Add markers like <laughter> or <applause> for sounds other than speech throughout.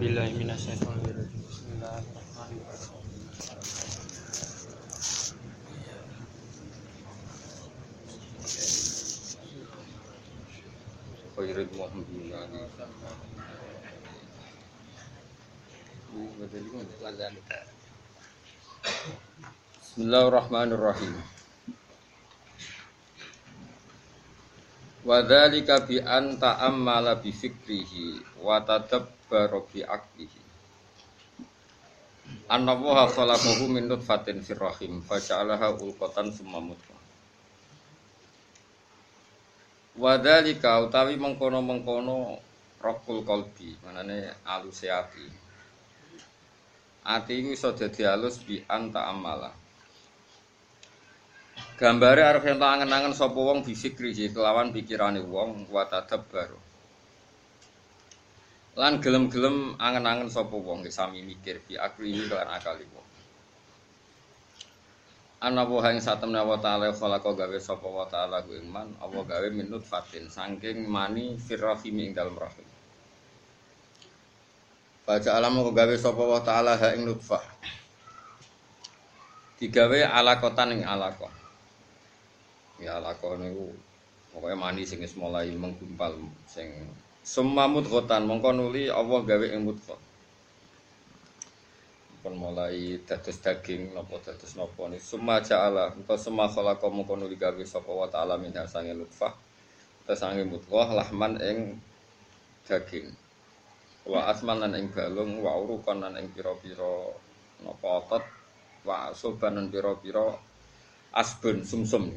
billahi minasyaitonir rajim. Bismillahirrahmanirrahim. khairil mu'minin Bismillahirrahmanirrahim Wa dzalika bi an ta'ammala bi fikrihi wa tadabbara bi aqlihi Anna wa khalaqahu min nutfatin fir rahim faja'alaha ulqatan summa mudghah Wadhalika utawi mengkono-mengkono rokul kolbi, manane aluse ati. Ati iku iso dadi alus bi anta amala. Gambare arep yen angen-angen sapa wong bisikri kelawan pikirane wong wa tadabbar. Lan gelem-gelem angen-angen sapa wong sami mikir bi akli lan akali wong. Ana wa ing satemne wa ta'ala khalaqa gawe sapa wa ta'ala ku iman apa gawe minut fatin saking mani firrahimi ing dalem rahim. Baca alam kok gawe sapa wa ta'ala ha ing nutfah. Digawe alakotan ing alaqah ya alaqah niku pokoke mani sing mulai menggumpal sing semamut khotan mongko nuli Allah gawe ing mutfah pun mulai dados daging napa dados napa ni. Summa ja'ala engko summa khalaqa mongko nuli gawe sapa wa ta'ala min sange lutfah. Ta sange mutwah lahman ing daging. Wa asman lan ing balung wa urukan lan ing pira-pira napa otot. Wa soban lan pira-pira asbun sumsum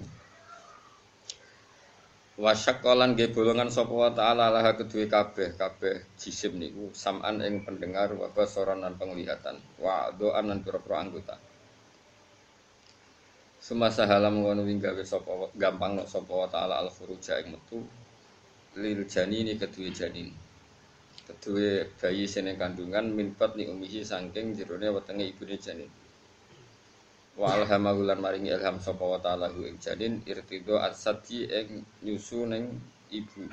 Wasyakolan ge bolongan sapa wa ta'ala laha kedue kabeh kabeh jisim niku sam'an ing pendengar wa basaran lan penglihatan wa doan lan pira-pira anggota. Semasa halam ngono wing gawe sapa gampang nok sapa wa ta'ala al furuja ing metu lil janini kedue janin kedue bayi sene kandungan minpat ni umihi saking jerone wetenge ibune janin wa alhamahu lan maringi ilham sapa wa ta'ala hu ing janin irtido asati ing nyusu ning ibu.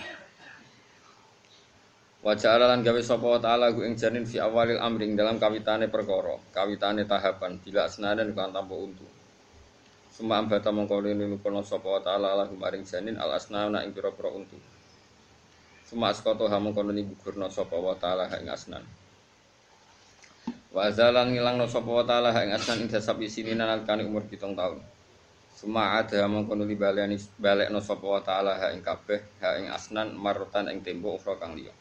Wa ja'ala lan gawe sapa wa ta'ala hu ing janin fi awalil amri ing dalam kawitane perkara kawitane tahapan bila asnadan kan tanpa untu. Suma ambata mongko linu kono sapa wa ta'ala lahu maring janin al asnana ing pira-pira untu. Suma askoto ha mongko gugurna sapa wa ta'ala ing asnan Wa azalan ngilangno sapa wa taala ing asnan ing dasab isine nalikane umur 7 tahun. Suma ada mongko nuli baleni balekno sapa wa taala ing kabeh ha ing asnan marutan ing tempo ukhra kang liya.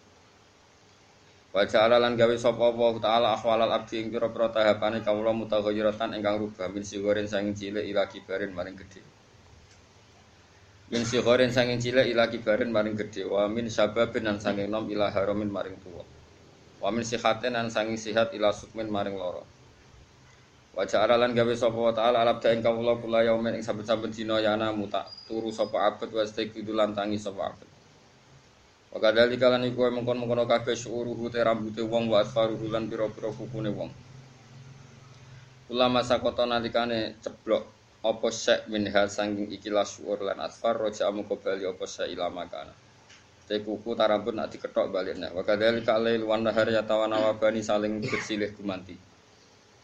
Wa ja'ala lan gawe sapa wa taala ahwalal abdi ing pira-pira tahapane kawula mutaghayyiratan ingkang rubah min sigoren sanging cilik ila kibarin maring gedhe. Min sigoren sanging cilik ila kibarin maring gedhe wa min sababin lan sanging nom ila haramin maring tuwa. Wa min sihatin an sangi sihat ila sukmin maring loro. Wa ja'ala lan gawe sapa wa ta'ala alab ing kawula kula yaumin ing saben-saben dina yana muta turu sapa abet wa istiqdu lan tangi sapa abet. Wa kadzalika lan iku mengkon-mengkon kabeh syuruhu te rambute wong wa asfaruhu lan pira-pira kukune wong. Ulama sakota nalikane ceblok apa sek minha sanging ikilah syuur lan asfar roja amu bali apa ilama kana. Te kuku tarambut nak diketok baliknya. Wa kadzalika alail wan nahar yatawana wabani saling bersilih gumanti.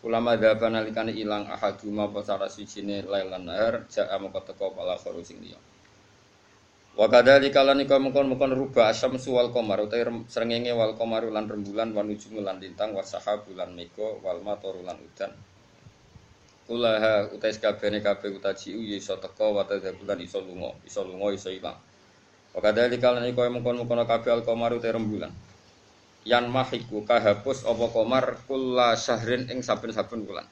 Ulama dhaban nalikane ilang ahaduma apa salah sijine lail lan nahar ja'a moko teko pala kharu sing liya. Wa kadzalika lan iku mengkon-mengkon ruba asyamsu wal qamar utawi srengenge wal qamar lan rembulan wan nujumu lan lintang wa sahabu lan mega wal matoru lan udan. Kulaha utai sekabehane kabeh utaji ya iso teko wa tadzabulan iso lunga, iso lunga iso ilang. Wakadha dikalan iku mengkon-mengkon kabeh al-qamaru te rembulan. Yan mahiku kahapus apa qamar kulla syahrin ing saben-saben bulan.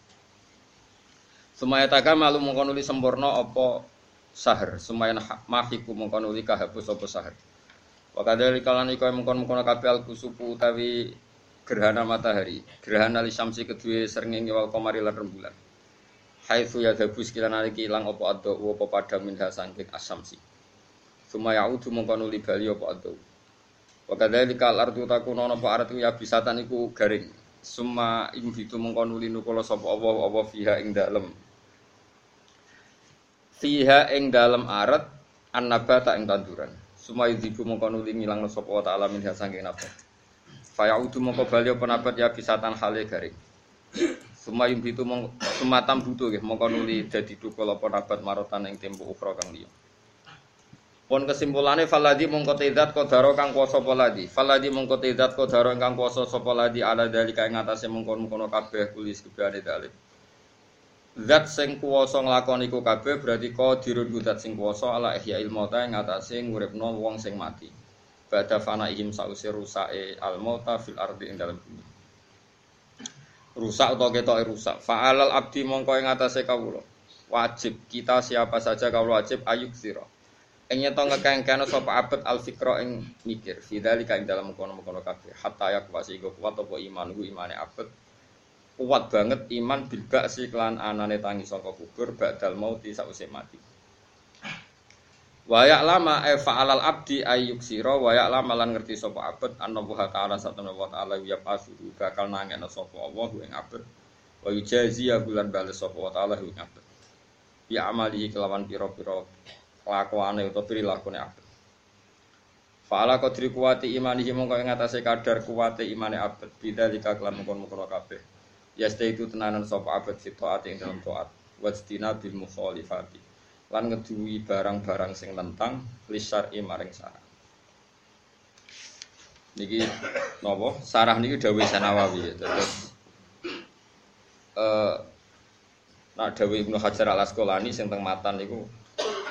Sumaya taka malu mengkon uli sempurna apa sahar. Sumaya mahiku mengkon uli kahapus apa sahar. Wakadha dikalan iku mengkon-mengkon kabeh al-kusupu utawi gerhana matahari. Gerhana li syamsi kedue srengenge wal qamari lan rembulan. Haitsu yadhabu sekilan aliki ilang adha apa padha minha sangking asamsi. Suma yaudu mongko nuli bali apa ado. Wa kadzalika al-ardu takuna apa artu ya bisatan iku garing. Suma ing bitu mongko nuli nukula sapa Allah apa fiha ing dalem. Fiha ing dalem arat annabata ing tanduran. Suma yudibu mongko nuli ngilangno sapa ta'ala min saking napa. Fayaudu mongko bali apa nabat ya bisatan hale garing. Sumayum itu mong sumatam butuh nggih mongko nuli dadi tukul apa nabat marotan ing tempo ukra kang liya. Pun kesimpulannya faladi mongko tedat kodaro kang kuasa poladi. Faladi mongko tedat kodaro kang kuasa sapa ladi ala dalika ing atase mengkon-mengkono kabeh kulis kebane dalik. Zat sing kuwasa nglakoni iku kabeh berarti qadirun zat sing kuwasa ala ihya ilmota ing atase nguripno wong sing mati. Bada fana ihim sause rusake al mauta fil ardi ing bumi. Rusak utawa ketoke rusak. Fa'alal abdi mongko ing atase kawula. Wajib kita siapa saja kawula wajib ayuk sira. Ing nyeto ngekengkene sapa abet al fikra ing mikir. Fidzalika ing dalam kono-kono kabeh. Hatta yakwasi iku kuat apa iman iku imane abet kuat banget iman bil ba'si kelan anane tangi saka kubur ba'dal mauti sause mati. Wa ya'lama e fa'alal abdi ayyuk sira wa ya'lama lan ngerti sapa abet anna wa ta'ala satana wa ta'ala ya pasuhu bakal nangena sapa Allah ing abet wa yujazi ya bulan bales sapa wa ta'ala ing abet. Ya amali kelawan pira-pira kelakuane utawa prilakune abet. Fa'ala qadri kuwati imanihi mongko ing atase kadar kuwate imane abet bidzalika kelan mungkon-mungkon kabeh. Yasta itu tenanan sapa abad fi taat ing dalam taat wajtina bil mukhalifati lan ngeduwi barang-barang sing tentang lisar maring sarah niki napa sarah niki dawuh Sanawawi ya terus eh nak dawuh Ibnu Hajar Al Asqalani sing teng matan niku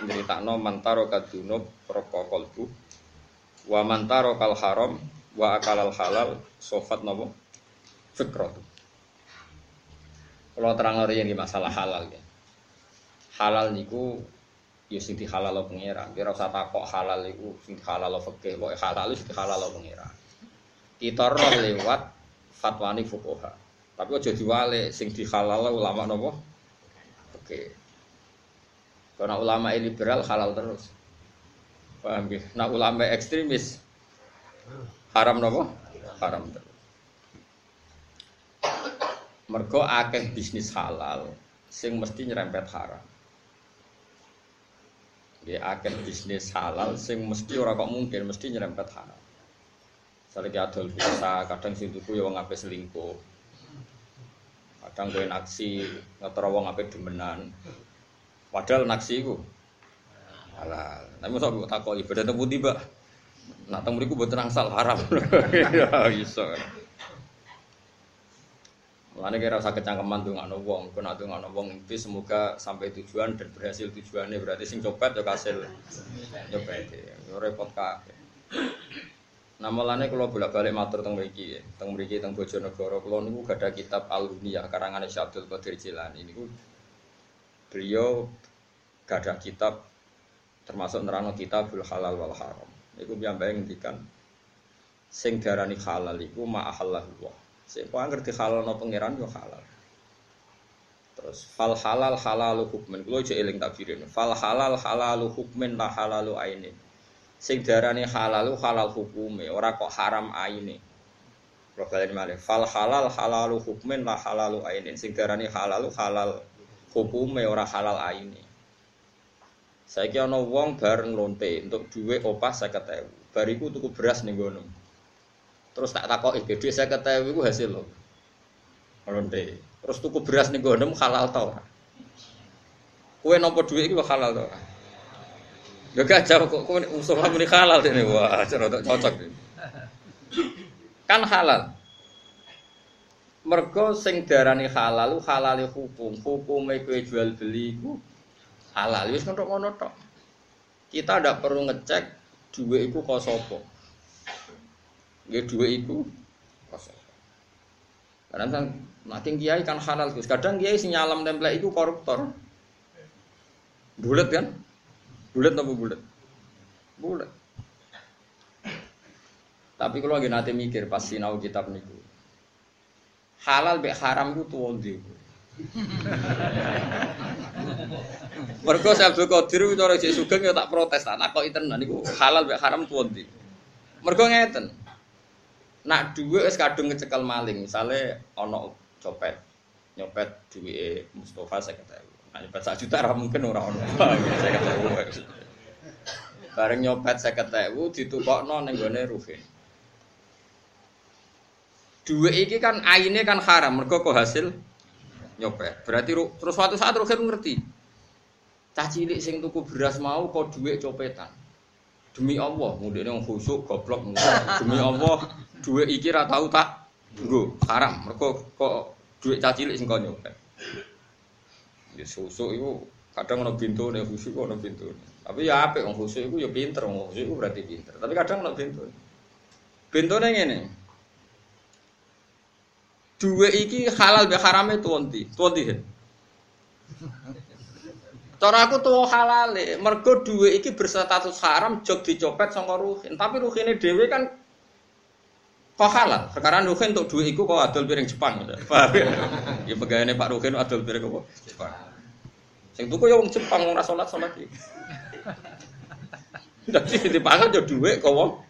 nyeritakno mantaro kadunub roko kolbu wa mantaro kal haram wa akalal halal sofat napa fikratu kalau terang lori yang masalah halal ya. Halal niku ya sing dihalal pangeran. Kira usah takok halal niku sing dihalal fikih, kok halal sing dihalal pangeran. Kita roh lewat fatwani fuqaha. Tapi aja diwale sing dihalal ulama napa? Oke. Karena ulama liberal halal terus. Paham nggih? Nah ulama ekstremis haram napa? Haram terus. Mergo akeh bisnis halal sing mesti nyerempet haram. Ya akeh bisnis halal sing mesti ora kok mungkin mesti nyerempet haram. Misalnya adol biasa, kadang sing tuku ya wong ape selingkuh. Kadang kowe naksi ngetro ape demenan. Padahal naksi iku halal. Tapi mosok kok takoki ibadah temu tiba. Nak temu mriku mboten angsal haram. <laughs> Ya iso. Mulane kira usah kecangkeman ngono wong, kok nak ngono wong itu semoga sampai tujuan dan berhasil tujuannya berarti sing copet yo kasil nyopet yo repot kabeh. Nah mulane kula bolak-balik matur teng mriki, teng mriki teng Bojonegoro kula niku gadah kitab Al-Huniyah karangane Syekh Abdul Qadir Jilani niku beliau gadah kitab termasuk nerangno kitabul halal wal haram. Niku piyambake ngendikan sing diarani halal iku ma ahallahu Siapa ngerti halal no pangeran yo halal. Terus fal halal halalu hukmen. Kulo aja eling takbirin. Fal halal halalu hukmen la halalu aini. Sing darani halalu halal hukume, ora kok haram aini. Kulo malih. Fal halal halalu hukmen la halalu aini. Sing darani halalu halal hukume ora halal aini. Saiki ana wong bareng lonte untuk duwe opah 50.000. Bariku tuku beras ning gono. Terus tak takoki, gede saya ketahui itu hasil loh. Ronde. Terus tuku beras nih gue halal tau. Kue nopo duit itu halal tau. Gak gajah kok kue usul halal ini wah untuk cocok. Kan halal. Mergo sing darani halal halal hukum. Hukume kue jual beli ku halal. Wis ngono tok. Kita ndak perlu ngecek duit itu kok sopo. Ya dua itu kosong. Kadang kan makin kiai kan halal terus. Kadang kiai si nyalam template itu koruptor. Bulat kan? Bulat apa bulat? Bulat. Tapi kalau lagi nanti mikir pas sinau kitab niku. Halal be haram itu tuh ndi. <laughs> Mergo Abdul Qadir cara sik sugeng ya tak protes tak takoki tenan niku halal be haram tuh ndi. Mergo ngeten. Nak duwe wis kadung ngecekel maling, misale ana copet, nyopet Mustafa saya kata, nah, nyopet sak juta ora mungkin ora ono. <laughs> saya kata, Bareng nyopet saya kata, ditukokno ning gone Ruhin. Duit iki kan aine kan haram, mergo kok hasil nyopet. Berarti ru- terus suatu saat Ruhin ngerti. Cah cilik sing tuku beras mau kok duit copetan. Demi Allah, mudine wong khusuk goblok. Demi Allah, duit iki ra tau tak nggo, haram. Mergo kok duit cah cilik sing kok nyopet. Ya susuk iku kadang ono bintune khusuk ono bintune. Tapi ya apik wong khusuk iku ya pinter, wong khusuk iku berarti pinter. Tapi kadang ono bintune. Bintune ngene. Duwe iki halal be harame tuanti, tuanti. Cara aku tuwa halale, mergo duwe iki berstatus haram jog dicopet saka ruhin. Tapi ruhine dhewe kan kok halal. Sekarang ruhin untuk duwe iku kok adol piring Jepang. Paham ya? Ya pegawaiane Pak Ruhin adol piring apa? Jepang. Sing tuku ya wong Jepang ora salat salat iki. Dadi sing dipangan ya duwe kok wong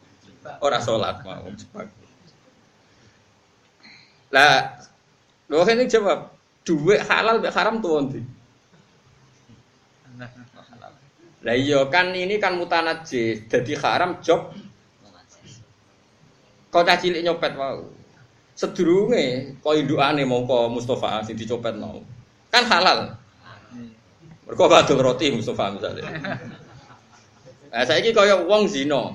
ora salat mau wong Jepang. Lah, lho ini jawab, duit halal mek haram tuh nanti. Lah iya kan ini kan mutanajis, jadi haram job. Kau cah cilik nyopet mau. Sedurunge kau indukane mongko Mustafa sing dicopet mau. Kan halal. Mergo badul roti Mustafa misalnya. Nah, saiki kaya wong zina.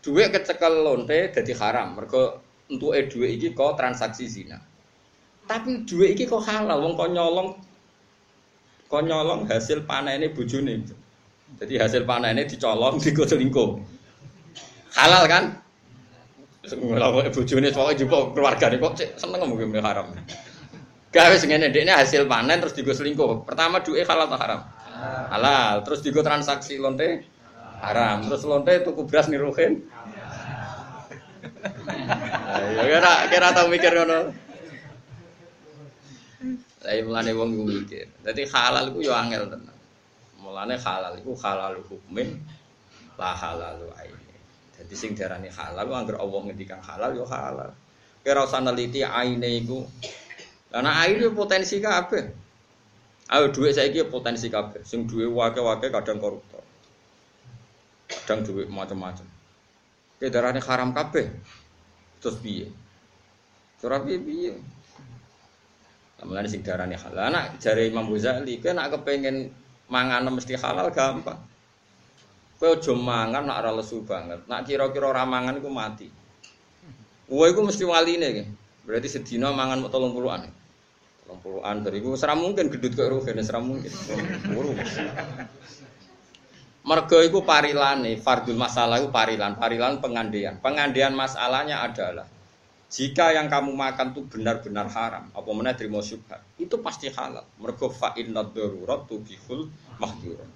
Duit kecekel lonte dadi haram. Mergo entuke duit iki kok transaksi zina. Tapi duit iki kok halal wong kok nyolong kok nyolong hasil panene bojone. Jadi hasil panene dicolong <laughs> digo selingkuh. Halal kan? Lalu bojone pokoke jupuk keluargane kok cek seneng mungkin haram. Gawe sing ngene hasil panen terus digo selingkuh. Pertama duit halal atau haram? Halal. Terus digo transaksi lonte haram. Terus lonte tuku beras niruhin. Ya kira kira tau mikir ngono. Lah iya mulane wong iku mikir. Dadi halal iku yo angel tenan. Mulane halal iku halal hukumin la halal aine. Dadi sing diarani halal ku anggere Allah ngendikan halal yo halal. Kira usah neliti aine iku. Karena aine potensi kabeh. Ayo duit saiki potensi kabeh. Sing duwe wake-wake kadang koruptor. Kadang duit macam-macam. Kayak darahnya haram kabeh. Terus piye? Cara piye piye? Mulane sing darane halal. Anak jare Imam Ghazali, kowe nak kepengin mangan mesti halal gampang. Kowe aja mangan nak ora lesu banget. Nak kira-kira ora mangan iku mati. Kowe iku mesti waline iki. Berarti sedina mangan mau 30-an. 30-an bariku ora mungkin gedut kok rugen ora mungkin. Buru. Mergo iku parilane, fardul masalah iku parilan, parilan pengandian. Pengandian masalahnya adalah jika yang kamu makan itu benar-benar haram, apa mana terima syubhat, itu pasti halal. Mergo fa inna darurat tubihul mahdurat.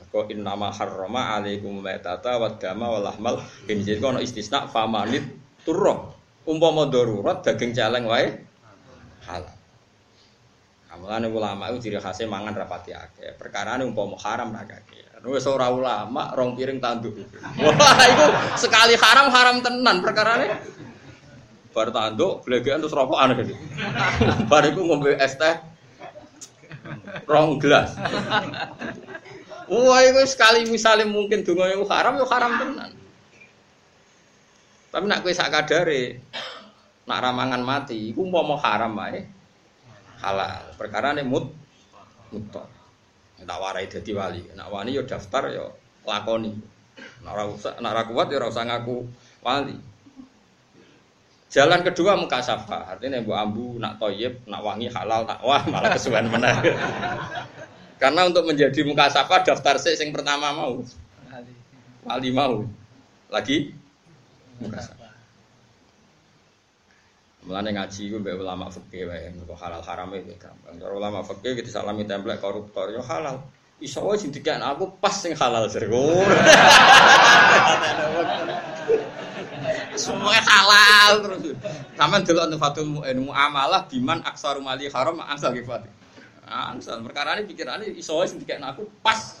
Mergo inna ma harrama alaikum maitata wa dama wa lahmal khinzir kono istisna famanit turro. Umpama darurat daging celeng wae halal. Kamulane ulama itu ciri khasnya mangan rapati akeh. Perkara ini umpama haram ra akeh. Wis ora ulama rong piring tanduk. <laughs> Wah, itu sekali haram haram tenan perkara ini. Bar tanduk, blegekan terus rokokan gitu. <laughs> Bar iku ngombe es teh rong gelas. Wah, itu sekali misalnya mungkin donga itu haram, yo haram tenan. Tapi nak kowe sak kadare nak ramangan mati, iku umpama haram ae halal. Perkara ini mut mutok. Tak warai jadi wali. Nak wali yo daftar yo lakoni. Nak usah nak kuat yo ora usah ngaku wali. Jalan kedua muka safa, artinya bu ambu nak toyib, nak wangi halal, nak wah malah kesuwen menang. <laughs> Karena untuk menjadi muka safa daftar sih yang pertama mau, wali mau, lagi muka safa. Mulane ngaji ku mbek ulama fikih wae, kok halal haram itu gampang. Cara ulama fikih kita salami template koruptor yo halal. Iso wae sing dikek aku pas sing halal jare. <laughs> Semua halal terus. Sampeyan delok nang Fatul Mu'in muamalah biman aksaru mali haram ansal kifat. Ansal perkara ini pikirane iso wae sing dikek aku pas. <laughs>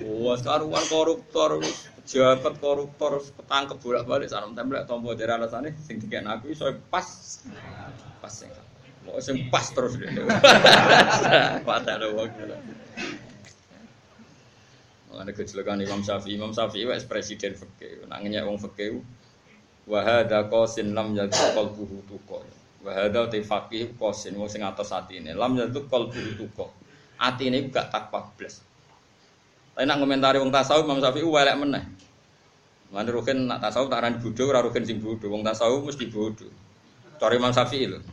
Wah, karuan koruptor jabat koruptor ketangkep bolak-balik sarem templek tombo dari alasane sing dikek aku iso pas pas sing mau sing pas terus padahal wong Mulane kejelekan Imam Syafi'i, Imam Syafi'i wis presiden fikih. Nak ngenyek wong fikih wa hadza qasin lam yadhu qalbuhu tuqa. Wa hadza te faqih qasin wong sing atos atine. Lam yadhu qalbuhu tuqa. Atine gak takwa blas. Tapi nak komentari wong tasawuf Imam Syafi'i welek meneh. Mulane rukin nak tasawuf tak arani bodho ora rukin sing bodho. Wong tasawuf mesti bodho. Cara Imam Syafi'i lho.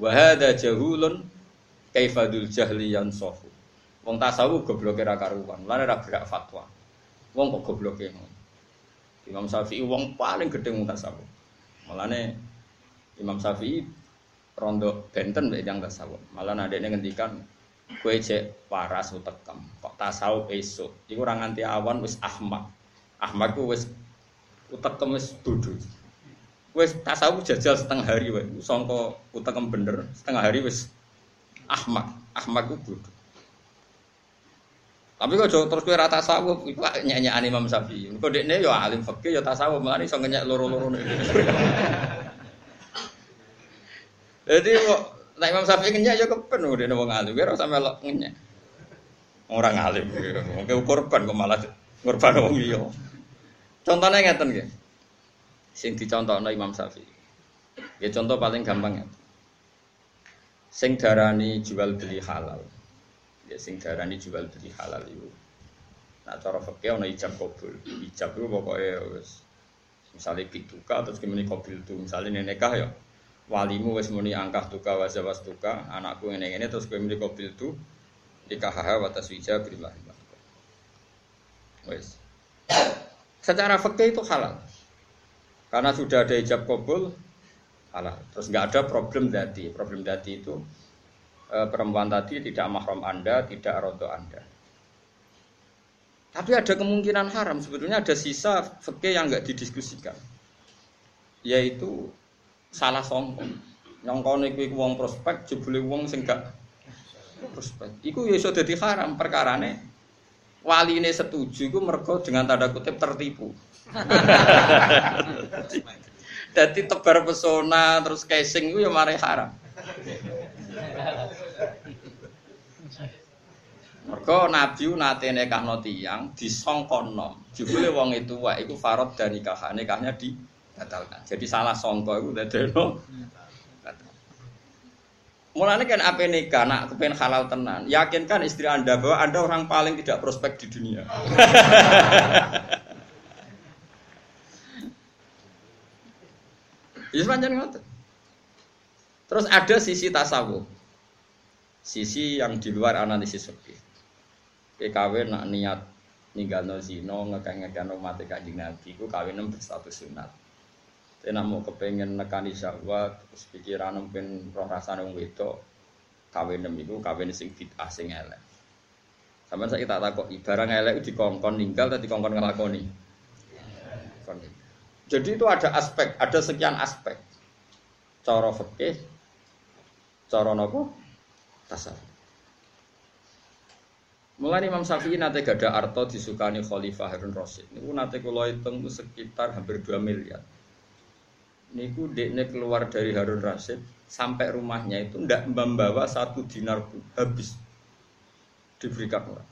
Wa hadza jahulun kaifadul jahli yansafu. Wong tasawuf gobloke ra karuan, mulane ra gerak fatwa. Wong kok gobloke ngono. Imam Syafi'i wong paling gedhe wong tasawuf. Mulane Imam Syafi'i rondo benten mbek yang tasawuf. Malah adekne ngendikan kowe cek waras utekem, kok tasawuf esuk. Iku ora nganti awan wis ahmak. Ahmak ku wis utekem wis dudu. Wis tasawuf jajal setengah hari wae. Sangka utekem bener, setengah hari wis ahmak. Ahmak ku bodoh. Tapi kok terus kowe ra tasawuf, iku nyanyian Imam Syafi'i. Kok dekne ya alim fikih ya tasawuf, mulane iso ngenyek loro-loro <laughs> Jadi kok nek Imam Syafi'i ngenyek ya kepen dekne wong alim, ora usah melok ngenyek. Orang alim, wong korban kok malah korban wong liya. Contohnya ngeten nggih. Sing dicontohno Imam Syafi'i. Ya contoh paling gampang ya. Sing darani jual beli halal ya sing darani jual beli halal itu nah cara fakir ana ijab kabul ijab itu pokoknya wis misalnya pituka terus kemudian kabul itu misalnya nenekah ya walimu wis muni angkah tuka wazawas tuka. Anakku ini ini terus kemudian kabul itu nikah haha watas wija berilah wis. Secara fakir itu halal. Karena sudah ada ijab kabul halal. Terus nggak ada problem dati. Problem dati itu e, perempuan tadi tidak mahram Anda, tidak rodo Anda. Tapi ada kemungkinan haram, sebetulnya ada sisa fikih yang nggak didiskusikan. Yaitu salah songkong. Nyongkone kuwi wong prospek jebule wong sing gak prospek. Iku ya iso dadi haram perkarane waline setuju iku mergo dengan tanda kutip tertipu. <laughs> Jadi tebar pesona terus casing itu ya mari haram. Mergo Nabi nate nekahno tiyang disongkono. Jebule wong itu wae iku farad dan nikah nikahnya dibatalkan. Jadi salah songko iku dadeno. Mulane kan apa nikah nak kepen halal tenan. Yakinkan istri Anda bahwa Anda orang paling tidak prospek di dunia. <laughs> Ya pancen ngoten. Terus ada sisi tasawuf. Sisi yang di luar analisis fikih. Kawin nak niat ninggalno zina ngekeh-ngekehno mate Kanjeng Nabi iku kawin berstatus sunat. Tapi nak mau kepengen nekani syahwat, terus pikiran mungkin roh rasane wong wedok kawin iku kawin sing bid'ah sing elek. Sampeyan saiki tak takok, barang elek dikongkon ninggal atau dikongkon ngelakoni? Jadi itu ada aspek, ada sekian aspek. Cara fikih, cara nopo? Tasawuf. Mulai Imam Syafi'i nate gada arto disukani Khalifah Harun Rasid. Niku nate kula hitung sekitar hampir 2 miliar. Niku dekne keluar dari Harun Rasid sampai rumahnya itu ndak membawa satu dinar pun habis diberikan orang.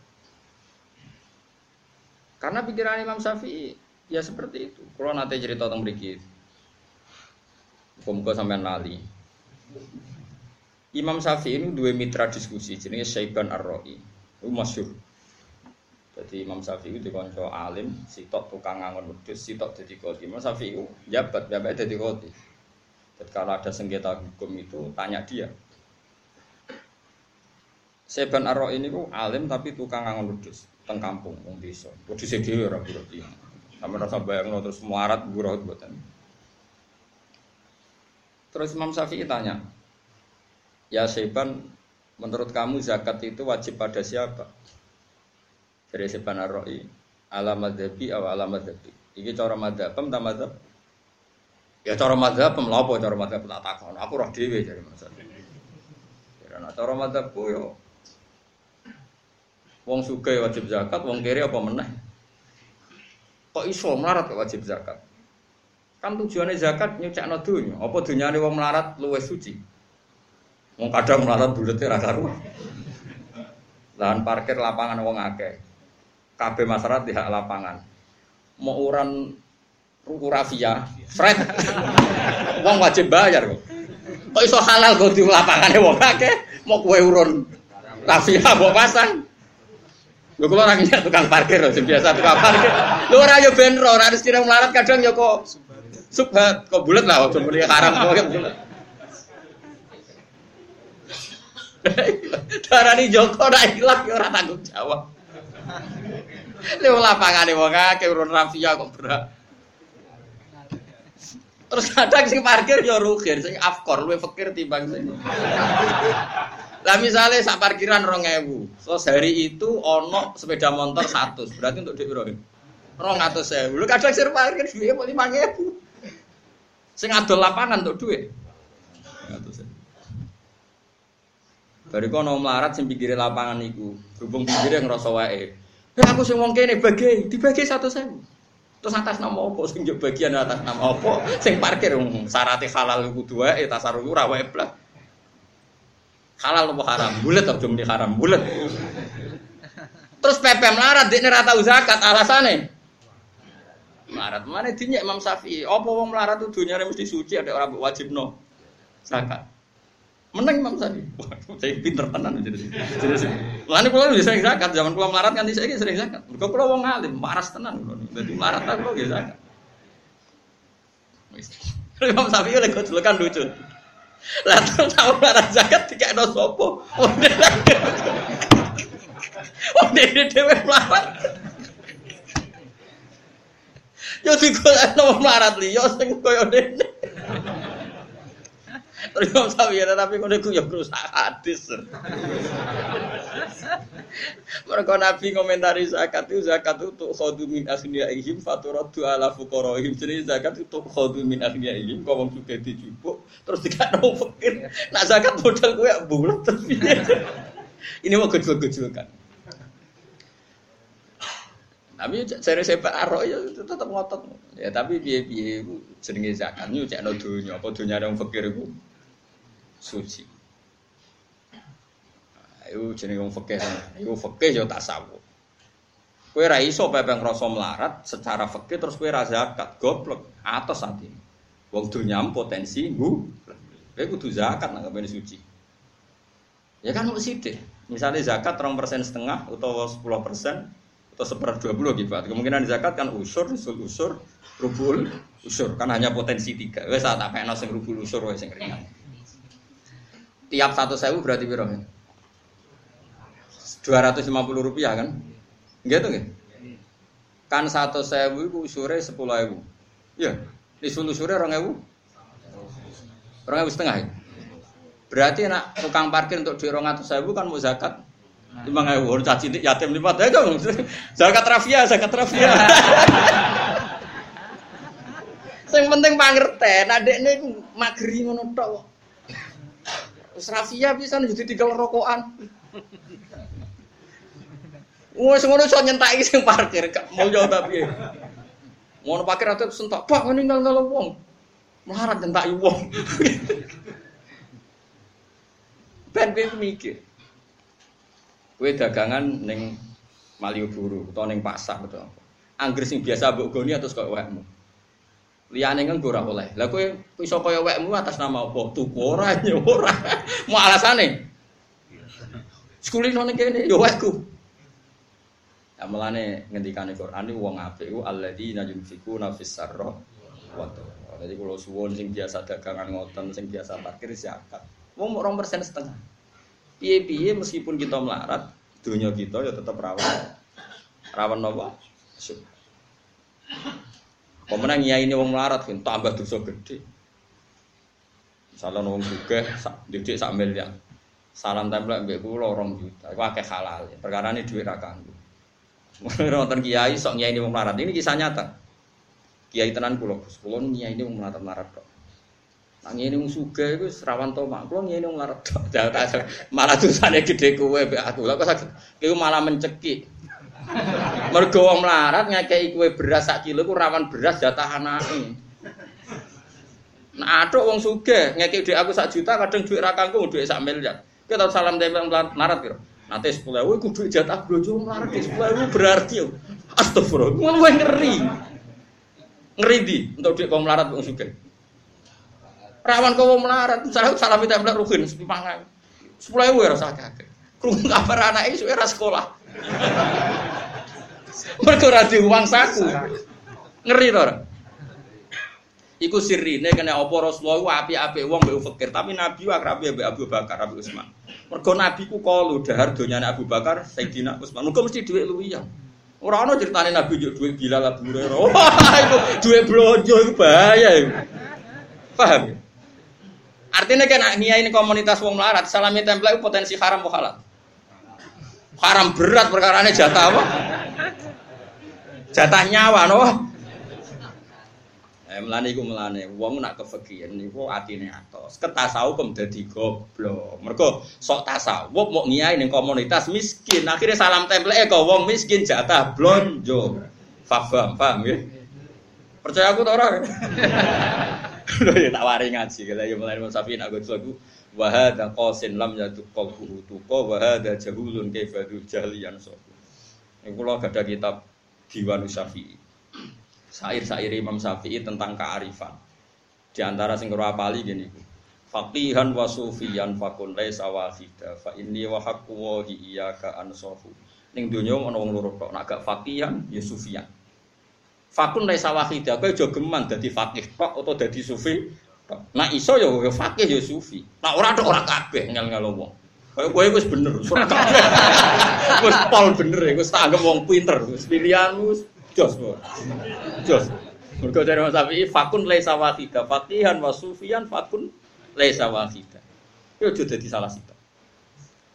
Karena pikiran Imam Syafi'i ya seperti itu. Kalau nanti cerita tentang berikut, muka sampai nali. Imam Syafi'i ini dua mitra diskusi, jenis Syaiban Ar-Ra'i. Itu masyur. Jadi Imam Syafi'i dikonco alim, sitok tukang ngangon wedhus, sitok jadi kodi. Imam Syafi'i itu jabat, jabat jadi kodi. Jadi kalau ada sengketa hukum itu tanya dia. Syaiban Ar-Ra'i ini alim tapi tukang ngangon wedhus, teng kampung, wong desa. Wedhus dhewe ora berarti. Sampai rasa bayang terus muarat buruh buatan. Terus Imam Syafi'i tanya, ya Syaiban, menurut kamu zakat itu wajib pada siapa? Dari Syaiban Ar-Ra'i, ala madhabi atau ala madhabi. Ini cara madhab, tak madhab? Ya cara madhab, melapo cara madhab tak takon. Aku roh dewe dari Imam Syafi'i. Karena cara yo, wong suge wajib zakat, wong kiri apa meneh? Kok iso melarat wajib zakat? Kan tujuannya zakat nyucakno dunya. Apa dunyane wong melarat luwes suci? Wong kadang melarat bulete ra karuan. Lahan parkir lapangan wong akeh. Kabeh masyarakat di hak lapangan. Mau uran rafia, Fred. <laughs> Wong wajib bayar kok. Kok iso halal kok di lapangane wong akeh, mau kue urun rafia mbok pasang. Lho kula ora ngira tukang parkir sing biasa tukang parkir. Lho ora yo ben ora mesti melarat kadang yo kok subhat kok bulat lah ojo muni haram kok bulet. <laughs> Darani Joko ora ilang yo ora tanggung jawab. Lha lapangane wong akeh urun rafia kok berat. Terus kadang sing parkir yo rugi, sing afkor luwe fakir timbang sing. Lah misalnya sak parkiran 2000. Terus hari itu ono sepeda motor 100. Berarti untuk dhuwit piro? 200.000. Lu kadang sing parkir dhuwit 5000. Sing adol lapangan untuk. 200.000. Bari kono melarat sing pinggire lapangan iku, berhubung pinggire ngrasa wae. Ya aku sing wong kene bagi, dibagi 100.000. Terus atas nama apa? Sing yo bagian atas nama apa? Sing parkir syarat halal kudu wae tasarruf ora wae blas. Halal apa haram? Bulet atau muni haram? Bulet. Terus PP melarat dekne ra tau zakat alasane. Melarat mana dinyek Imam Syafi'i. Apa wong melarat itu dunyane mesti suci ada orang wajib no zakat. Menang Imam. Wah, saya pinter tenan jadi. Jadi Lan kula wis sering zakat, zaman kula melarat kan saya sering zakat. Mergo kula wong alim, waras tenan kula. Dadi melarat aku nggih zakat. Wis. <laughs> Imam Syafi'i oleh gojlokan lucu. Lah terus tahu melarat zakat dikekno sapa? Oh, dene <laughs> dhewe melarat. <laughs> Yo digolekno melarat liya sing kaya dene. Terus Imam Syafi'i tapi ngono iku ya rusak hadis. Mereka Nabi komentari zakat itu zakat itu untuk khodu min ihim faturadu ala fuqaraihim. Jadi zakat itu untuk khodu min ihim kau wong juga dijupuk terus dikatakan fakir. Nah zakat modal gue bulat terus Ini mau gejol-gejolkan. Tapi saya saya Pak Aro ya tetap ngotot. Ya tapi biaya biaya itu jenenge zakat itu cek no dunia apa dunia yang fakir itu suci. Iku jenenge wong fikih. Iku fikih yo tasawuf. Kowe ra iso pepe ngrasa melarat secara fikih terus kowe ra zakat, goblok. Atos ati. Wong dunyam potensi nggu. Kowe kudu zakat nang kene suci. Ya kan mesti. Misalnya zakat rong persen setengah atau sepuluh persen atau seper dua puluh gitu. Kemungkinan zakat kan usur, usul usur, rubul, usur. Kan hanya potensi tiga. Wes tak pekno sing rubul usur wes sing ringan. Tiap satu sewu berarti lima puluh rupiah kan? Gitu nggih? Kan satu sewu itu usure ewu. Iya, nisul usure orang ewu. Orang ewu setengah ya? Berarti nak tukang parkir untuk di orang atau sewu kan mau zakat lima ewu. Orang caci yatim lima ya dong. <laughs> Zakat rafia, zakat rafia. <laughs> Yang penting pangerten, adek ini magri ngono tok. Rafia bisa jadi tiga rokokan. Wes ngono iso nyentaki sing parkir, gak mau jauh tapi. Ngono parkir atau sentak, Pak ini nggak wong. Melarat nyentaki wong. Ben kowe mikir. Kowe dagangan ning Malioboro utawa ning pasar betul. Angger sing biasa mbok goni atau kok wekmu. Liyane kan ora oleh. Lah kowe iso kaya wekmu atas nama apa? Tuku ora ora. Mau alasane? Sekulino ning kene yo wekku. Ya mulane ngendikane Quran iki wong apik ku alladzina yunfikuna fis sarra wa Jadi kalau suwon sing biasa dagangan ngoten, sing biasa parkir. Wong mau persen setengah. Piye-piye meskipun kita melarat, dunia kita ya tetap rawan. Rawan apa? Pemenang ya ini wong melarat kan tambah dosa gede. Misalnya wong juga, didik sak miliar. Salam tempel mbek kula 2 juta. Iku akeh halal. Perkara ini duit ra kanggo. Nonton kiai sok nyai ini melarat. Ini kisah nyata. Kiai tenan kulo, kulo nyai ini melarat-melarat kok. Nyai ini suga itu serawan toma. Kulo nyai ini melarat kok. <laughs> Malah sana gede kue aku. Lah kok kiai malah mencekik. Mergo wong melarat ngekei kue beras sak kilo ku rawan beras jatah anake. Nah, aduk wong sugih ngekei dhuwit aku sak juta kadang dhuwit ra kanggo dhuwit sak miliar. Kita salam tempel melarat kira. Nanti sepuluh ewu kudu jatah blojo melarat sepuluh ewu berarti. Astagfirullah, ngono ngeri. Ngeri di untuk duit kaum melarat wong sugih. Rawan kaum melarat, salah salah minta belak rugen sepimangan. Sepuluh ya rasa kakek. Krungu kabar anak itu era sekolah. Mereka ora uang saku. Ngeri to ora? Iku sirine kena apa Rasulullah ku api-api wong mbek fakir, tapi Nabi ku akrab mbek Abu Bakar, Abu Utsman. Mergo Nabi ku kalu dahar donyane Abu Bakar, Sayyidina Utsman. Muga mesti dhuwit luwiyan. Ora ana critane Nabi yo dhuwit Bilal Abu Hurairah. <laughs> Wah, iku dhuwit blonjo iku bahaya iku. Paham? ya? Artinya kan ini komunitas wong melarat, salami template potensi haram atau halal? Haram berat perkara ini jatah apa? Jatah nyawa, no? Eh, melane iku melane, wong nak kefekian niku atine atos. Ketasawuf kem dadi goblok. Mergo sok tasawuf mau ngiyai ning komunitas miskin, akhirnya salam template kok wong miskin jatah blonjo. Faham, paham ya? Percaya aku ta ora? <laughs> Lho ya tak wari ngaji kala ya mulai Imam Syafi'i nak gojo wa hadza qasin lam yaduk qalbuhu tuqa wa hadza jahulun kaifadu jahliyan so. Ini kula gada kitab Diwan Syafi'i. Sair-sair Imam Syafi'i tentang kearifan. Di antara sing karo apali gini. Faqihan wa sufiyan fakun laisa wahida fa inni wa haqqu wa iyyaka ansahu. Ning donya ana wong loro tok, nak gak faqihan ya sufiyan. Fakun laisa wahida, kowe aja geman dadi fakih tok atau dadi sufi. Nak iso ya ya fakih ya sufi. Nak ora tok ora kabeh ngel-ngel wong. Kowe kowe wis bener, ora kabeh. <laughs> Wis pol bener, wis tak anggap wong pinter, wis pilihanmu jos. Jos. Mergo dari Mas Syafi'i fakun laisa wahida, fakihan wa sufiyan fakun laisa wahida. Yo aja dadi salah sito.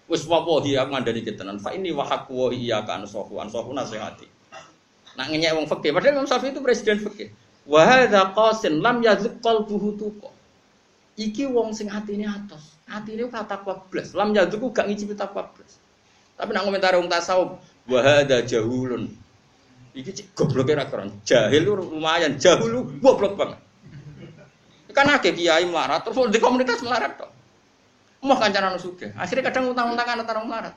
Wis wawahi aku ngandani ketenan. Fa ini wa haqqu wa iyyaka ansahu, ansahu nasihati. Nak ngenyek wong fikih, padahal Imam Syafi'i itu presiden fikih. Wa hadza qasin lam yazuk qalbuhu tuqa. Iki wong sing atine atos. Atine takwa blas. Lam yazuk gak ngicipi takwa blas. Tapi nak komentar wong tasawuf, wa hadza jahulun. Iki cik gobloke ra keren. Jahil lu lumayan, jahul goblok banget. Kan akeh kiai melarat terus di komunitas melarat tok. Mau kancanan sugih. Akhirnya kadang utang-utangan antara melarat.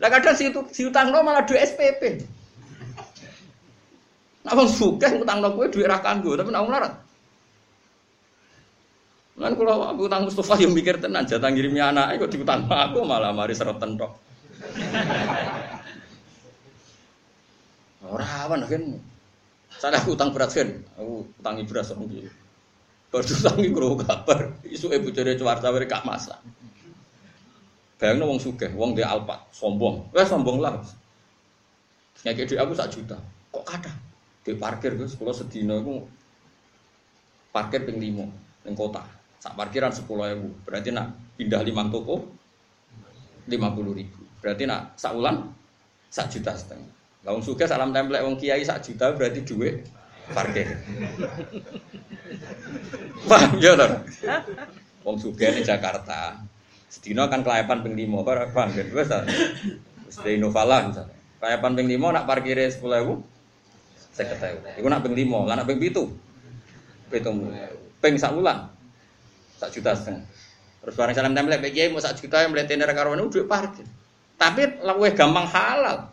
Lah kadang si, utang malah duit SPP. Nah, wong sugih utang kowe duit ra kanggo, tapi nak melarat. Lan kula aku utang Mustafa yang mikir tenan jatah ngirimi anake kok diutang aku malah mari seroten tok. Ora awan kan. Saya aku utang berat kan, aku utangi beras orang gitu. Baru utangi kro kabar, isu ibu jadi cuarta beri kak masa. Bayangno wong sugih, wong dia alpat, sombong. Wes sombong lah. Ngekek aku sak juta. Kok kata? Di parkir Gus, kalau sedina iku parkir ping 5 ning kota. Sak parkiran 10.000. Berarti nak pindah 5 toko 50.000. Berarti nak sak ulan sak juta setengah. Lah wong salam templek wong kiai sak juta berarti duit parkir. <laughs> Paham ya lho? Wong sugih di Jakarta. Sedina kan kelayapan ping 5, paham. Wis de Innovalan misalnya. Kelayapan ping 5 nak parkire 10.000 ewu. Iku nak ping limo, lah nak ping pitu, pitung ping sak wulan, sak juta setengah. Terus bareng salam pek kiai mau sak juta yang melihat tener karuan itu duit parkir. Tapi luwih gampang halal.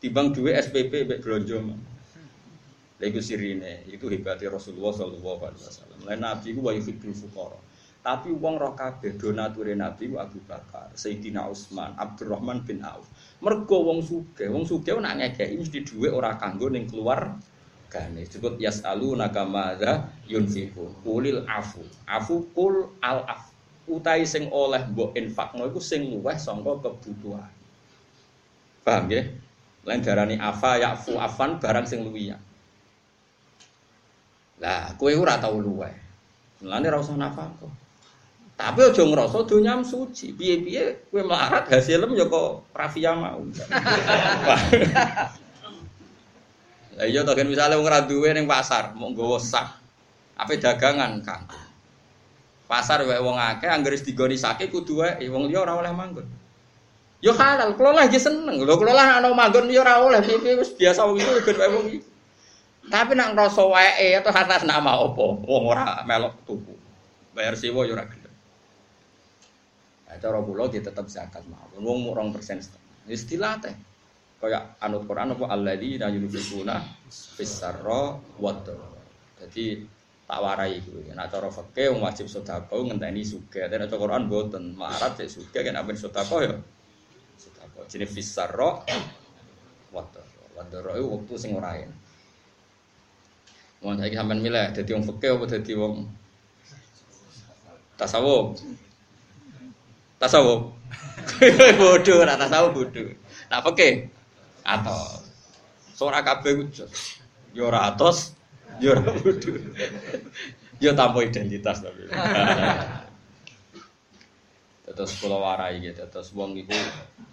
Timbang duit SPP mbek blonjo. Lha sirine, itu hebatnya Rasulullah sallallahu alaihi wasallam. Lain Nabi ku wa yuhibbul. Tapi wong roh kabeh donature Nabi Abu Bakar, Sayyidina Utsman, Abdurrahman bin Auf. Mergo wong sugih, wong sugih nak ngekeki mesti dhuwit ora kanggo ning keluar gane. Disebut yasalu nakamaza yunfiqun. Ulil afu. Afu kul al af. Utai sing oleh mbok infakno iku sing luweh sangka kebutuhan. Paham ya? Lain darani afa yafu afan barang sing luwiya. Lah, kowe ora tau luweh. Mulane ora usah. Tapi aja ngrasa donya suci. Piye-piye kowe melarat hasilem ya kok rafia mau. <laughs> Lah iya to kan misale wong ra duwe ning pasar, mau nggawa sak. Ape dagangan, Kang. Pasar wae wong akeh anggere digoni sake kudu wae wong liya ora oleh manggon. Yo halal, kula lagi seneng. Lho kula lah ana manggon yo ora oleh piye wis biasa wong iku ben wae wong. Tapi nak ngrasa wae atau atas nama apa? Wong ora melok tuku. Bayar sewa yo ora gelem. Cara kula ki tetep zakat mawon. Wong mung 2% setengah. Istilah teh. Kayak anut Quran apa alladzina yunfiquna fis-sarra wad Jadi tak warai iku. Nek cara fikih wong wajib sedekah ngenteni sugih. Nek cara Quran mboten melarat cek sugih kan apen sedekah ya. Sedekah jenenge fis-sarra wad Wad itu waktu sing ora enak. Mau saiki sampean milih dadi wong fikih apa dadi wong tasawuf? Tasawuf. <laughs> bodoh, ora tasawuf bodoh. Tak fikih atau Ora kabeh wujud. Ya ora atos, ya ora bodoh. Ya tanpa identitas tapi. <laughs> Terus kula warai gitu, terus wong iku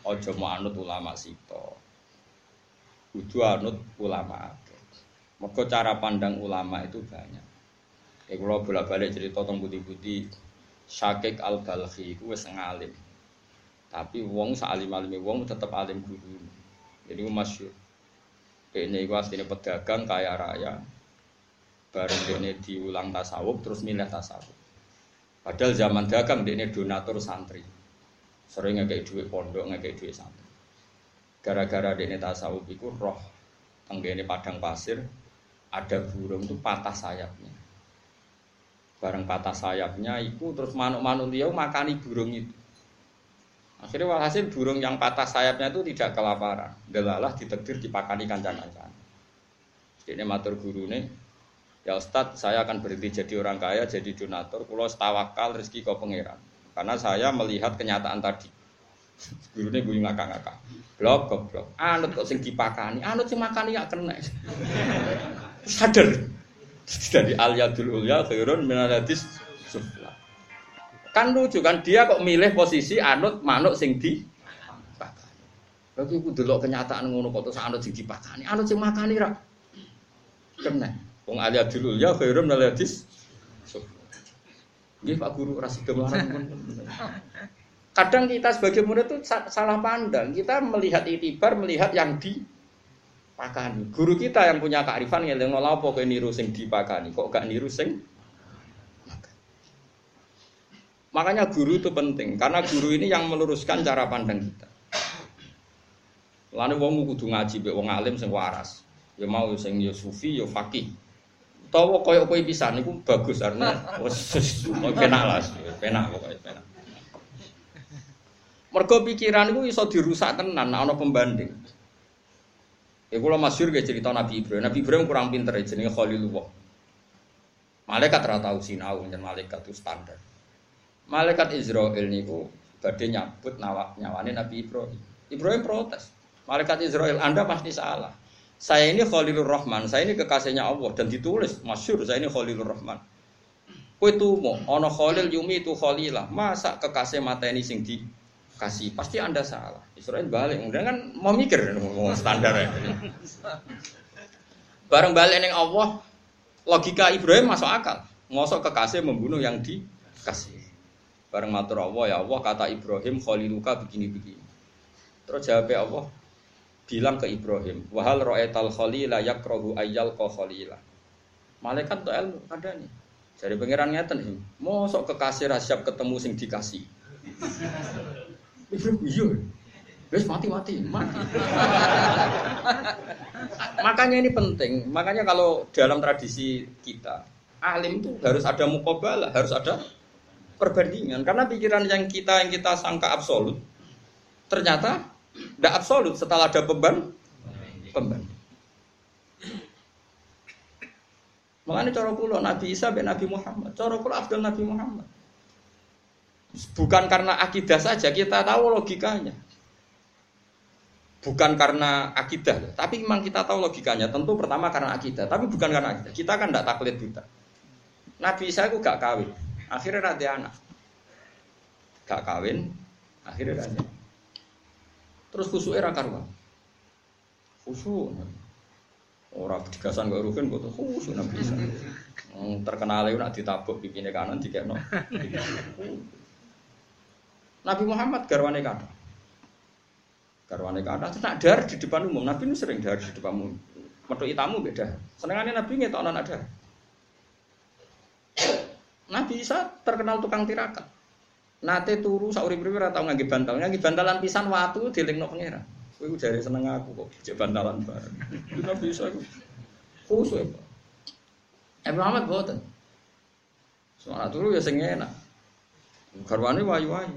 aja mau anut ulama sito. Kudu anut ulama mereka cara pandang ulama itu banyak. Kayak kalau bolak-balik cerita tentang budi-budi Syakik al-Balkhi wes ngalim. Tapi wong salim alimi wong tetap alim guru. Jadi masyur. Ini gue aslinya pedagang kaya raya. Bareng ini diulang tasawuf terus milih tasawuf. Padahal zaman dagang ini donatur santri. Sering ngekei duit pondok, ngekei duit santri. Gara-gara ini tasawuf itu roh tenggene padang pasir ada burung itu patah sayapnya. Bareng patah sayapnya itu terus manuk-manuk dia makani burung itu. Akhirnya walhasil burung yang patah sayapnya itu tidak kelaparan. Delalah ditekdir dipakani kancang-kancang. Ini matur guru nih, ya Ustadz saya akan berhenti jadi orang kaya, jadi donatur, kalau tawakal rezeki kau pangeran. Karena saya melihat kenyataan tadi. <laughs> Guru ini gue ngakak-ngakak. Blok, blok. Anut kok sing dipakani, anut sing makani ya kena <laughs> sadar dari al yadul ulya khairun min hadis sufla kan lucu kan dia kok milih posisi anut manuk sing di Lagi aku delok kenyataan ngono kok terus anut sing dipakani, anut sing makani ra. Kena. Wong ali adul ya khairum nal hadis. Nggih Pak Guru ora sida Kadang kita sebagai murid itu salah pandang. Kita melihat itibar, melihat yang di pakani. Guru kita yang punya kearifan ngeling lha apa kowe niru sing dipakani, kok gak niru sing Makanya guru itu penting karena guru ini yang meluruskan cara pandang kita. Lalu wong kudu ngaji mbek wong alim sing waras. Ya mau sing ya sufi ya fakih. Tawa koyo kowe pisan niku bagus karena wis penak <laughs> lah, penak pokoke penak. Mergo pikiran iku iso dirusak tenan ana pembanding. Ya kula masyhur ge cerita Nabi Ibrahim. Nabi Ibrahim kurang pinter jenenge Khalilullah. Malaikat ora tau sinau yen malaikat itu standar. Malaikat Israel niku badhe nyabut nawa nyawane Nabi Ibrahim. Ibrahim protes. Malaikat Israel, Anda pasti salah. Saya ini Khalilur Rahman, saya ini kekasihnya Allah dan ditulis masyhur saya ini Khalilur Rahman. Kowe tumo ana Khalil yumi itu Khalilah. Masa kekasih mata ini sing di kasih pasti anda salah. Israel balik kemudian kan mau mikir mau standar ya. <laughs> Bareng balik neng Allah logika Ibrahim masuk akal. Ngosok kekasih membunuh yang dikasih. Bareng matur Allah ya Allah kata Ibrahim khaliluka begini begini terus jawab Allah bilang ke Ibrahim wahal ro'etal khalila yakrohu ayyal ko khalila. Malaikat tuh ilmu ada nih. Jadi pangeran ngeten mosok kekasih rasyab ketemu sing dikasih <laughs> Iya. Wes mati-mati, mati. makanya ini penting. Makanya kalau dalam tradisi kita, alim itu harus ada mukobalah, harus ada perbandingan. Karena pikiran yang kita yang kita sangka absolut, ternyata tidak absolut setelah ada beban pembanding. Makanya cara pulau Nabi Isa dan Nabi Muhammad, cara pulau Abdul Nabi Muhammad. Bukan karena akidah saja, kita tahu logikanya. Bukan karena akidah, tapi memang kita tahu logikanya. Tentu pertama karena akidah, tapi bukan karena akidah. Kita kan tidak taklid buta. Nabi Isa itu gak kawin, akhirnya nanti anak. Gak kawin, akhirnya nanti. Terus khusus era karwa. Khusus. Orang digasan gak rugen kok khusus Nabi Isa. Terkenal itu nak ditabuk bikinnya kanan dikekno. <laughs> Nabi Muhammad garwane kata. Garwane kata itu nak dar di depan umum. Nabi ini sering dar di depan umum. Metu itamu beda. Senengannya Nabi ngetok non ada. Nabi Isa terkenal tukang tirakat. nate turu sak urip-uripe ora tau ngangge bantal. Ngangge bantalan pisan watu dilingno pangeran. Kowe jare seneng aku kok jek bantalan bareng. Itu nabi bisa iku. Khusus ya. Nabi Muhammad boten. Soalnya turu ya sing enak. Garwane wayu-wayu.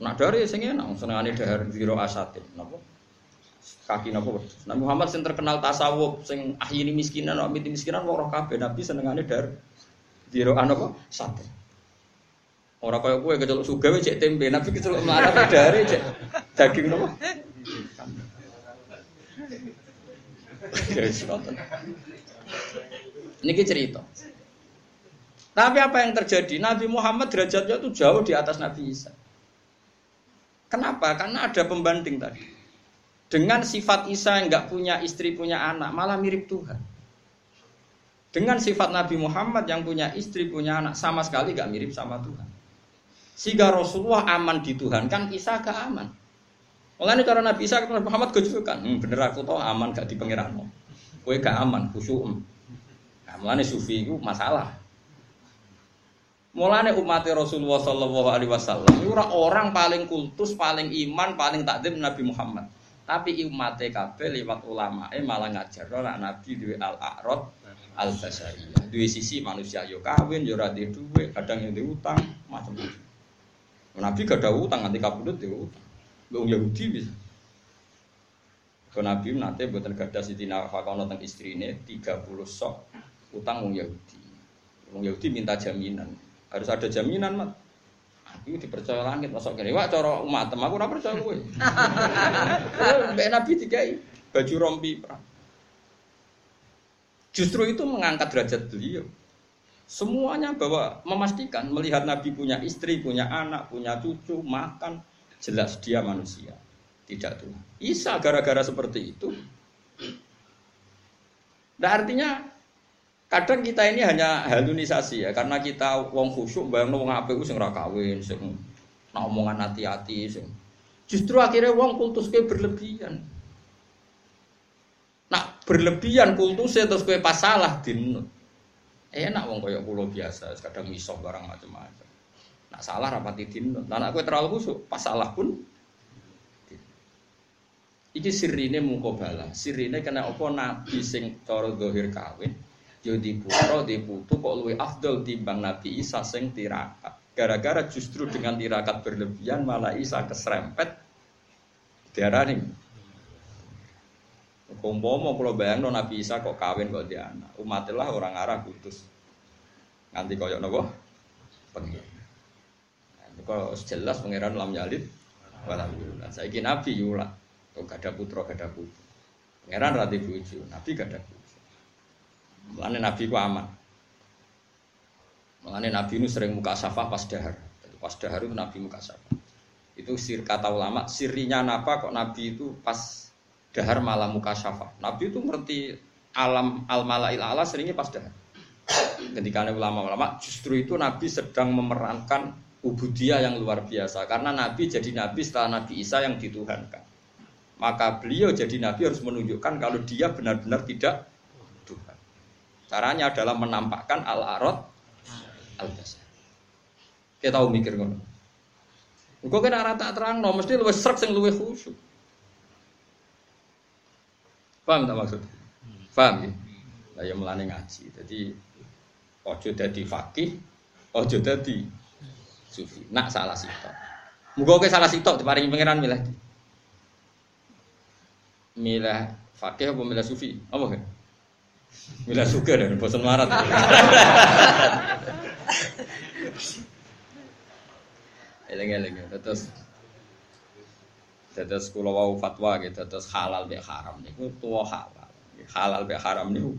Nak dari sing enak, senengane dahar zero asatin. Napa? Kaki napa? Nabi Muhammad sing terkenal tasawuf, sing ahyini miskinan, wa miti miskinan wong roh kabeh. Nabi senengane dahar zero apa? Sate. Ora kaya kowe keceluk suga wis cek tempe, Nabi keceluk melarat dahare cek daging napa? Niki cerita. Tapi apa yang terjadi? Nabi Muhammad derajatnya itu jauh di atas Nabi Isa. Kenapa? Karena ada pembanding tadi. Dengan sifat Isa yang nggak punya istri, punya anak, malah mirip Tuhan. Dengan sifat Nabi Muhammad yang punya istri, punya anak, sama sekali nggak mirip sama Tuhan. Sehingga Rasulullah aman di Tuhan, kan Isa gak aman. Mulanya cara Nabi Isa Nabi Muhammad kan, hmm, bener aku tahu aman gak di pangeran. Kue gak aman, khusyuk. Nah, mulanya sufi itu masalah. Mulane umat Rasulullah Shallallahu Alaihi Wasallam itu orang paling kultus, paling iman, paling takdim Nabi Muhammad. Tapi umat kabeh lewat ulama eh malah ngajar orang Nabi di al arad al basariyah. Dua sisi manusia yo kawin, yo radhi duwe, kadang yang diutang, macam-macam. Nabi gak ada utang, nanti kabudut dia utang. Wong Yahudi bisa. Ke Nabi nanti buatan gada Siti Nafakono tentang istri ini 30 sok utang wong Yahudi. Wong Yahudi minta jaminan. Harus ada jaminan, Mat. Aku dipercaya langit masuk kene. Wah, cara umat aku ora percaya kowe. <laughs> Mbak Nabi dikai baju rompi perang. Justru itu mengangkat derajat beliau. Semuanya bahwa memastikan melihat Nabi punya istri, punya anak, punya cucu, makan, jelas dia manusia, tidak Tuhan. Isa gara-gara seperti itu. Nah artinya Kadang kita ini hanya halunisasi ya, karena kita wong khusyuk bayang wong apik sing ora kawin, sing nak omongan hati-hati sing. Justru akhirnya wong kultus ke berlebihan. Nak berlebihan kultus terus kue pas salah dinut. Enak wong koyok pulau biasa, kadang misok barang macam-macam. Nak salah rapati dinut. Nah, nak kue terlalu khusyuk, pas salah pun Iki sirine mukobala. Sirine kena opo nabi sing cara dohir kawin yo di putra di putu kok luwe afdol timbang Nabi Isa sing tirakat. Gara-gara justru dengan tirakat berlebihan malah Isa keserempet diarani. Umpama kalau bayang Nabi Isa kok kawin kok dia anak, umatilah orang Arab putus. Nganti koyok nopo pengen. Kalau jelas pangeran lam yalid walam yulad. Saiki Nabi yulad. Tuh gak ada putra, gak ada putu. Pangeran rati buju, Nabi gak ada putu. Mulane Nabi ku aman. Mulane Nabi itu sering muka safah pas dahar. Pas dahar itu Nabi muka safah. Itu sir kata ulama, sirinya apa kok Nabi itu pas dahar malah muka safah. Nabi itu ngerti alam al malail ala seringnya pas dahar. Ketika ulama-ulama justru itu Nabi sedang memerankan ubudiyah yang luar biasa karena Nabi jadi Nabi setelah Nabi Isa yang dituhankan. Maka beliau jadi Nabi harus menunjukkan kalau dia benar-benar tidak Caranya adalah menampakkan al-arad al-basar. Kita tahu mikir ngono. Engko kena rata terang no, mesti luwih serak sing luwih khusyuk. Paham tak maksud? Paham ya? Lah ya ngaji. Jadi ojo dadi fakih, ojo dadi sufi. Nak salah sitok. Muga ke salah sitok diparingi pangeran milah. Milah fakih apa milah sufi? Apa? Mila suka dan bosan marat. <laughs> Eleng-eleng terus terus kula wau fatwa gitu terus halal be haram niku tua halal. Halal be haram niku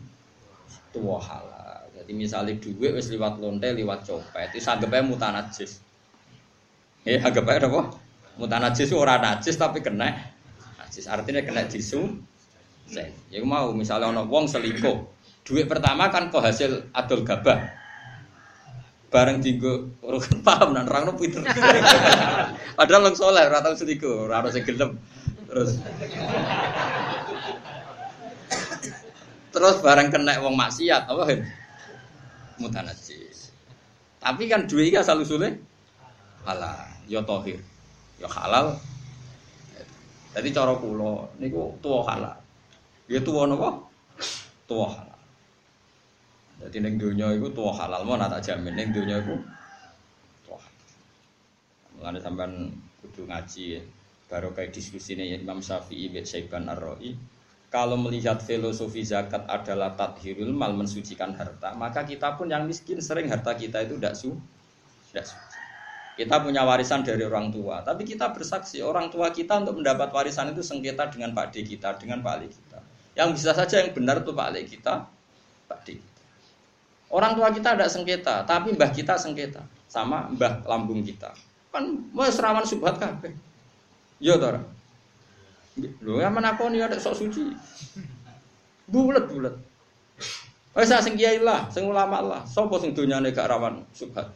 tua halal. Jadi misalnya duit wis liwat lonte, liwat copet, itu anggape mutanajis. Eh anggape apa? Mutanajis ora najis tapi kena najis. Artinya kena disum sen. Ya mau misalnya ono wong selingkuh, duit pertama kan kok hasil adol gabah. Bareng urukan <laughs> paham dan orang pinter. <laughs> Padahal orang soleh, ora tau selingkuh, ora ono sing gelem. Terus Terus bareng kena wong maksiat apa kan? Mutanajis. Tapi kan duit iki asal usule halal, ya tohir, ya halal. Jadi cara kula niku tuwa halal. Ya tuwa napa? Tuwa halal. Jadi ning donya iku tuwa halal mau tak jamin ning donya iku tuwa. Mulane sampean kudu ngaji ya. Baru kayak diskusi ini Imam Syafi'i bin Syaiban Ar-Ra'i kalau melihat filosofi zakat adalah tathirul mal mensucikan harta, maka kita pun yang miskin sering harta kita itu tidak su, tidak suci. Kita punya warisan dari orang tua, tapi kita bersaksi orang tua kita untuk mendapat warisan itu sengketa dengan Pak D kita, dengan Pak Ali kita. Yang bisa saja yang benar itu Pak Ali kita, Pak D kita. Orang tua kita ada sengketa, tapi mbah kita sengketa sama mbah lambung kita. Kan mau serawan subhat kabeh. Yo tora. Lho ya menakoni ada sok suci. Bulet-bulet. Wis sing kiai lah, sing ulama lah. Sopo sing donyane gak rawan subhat.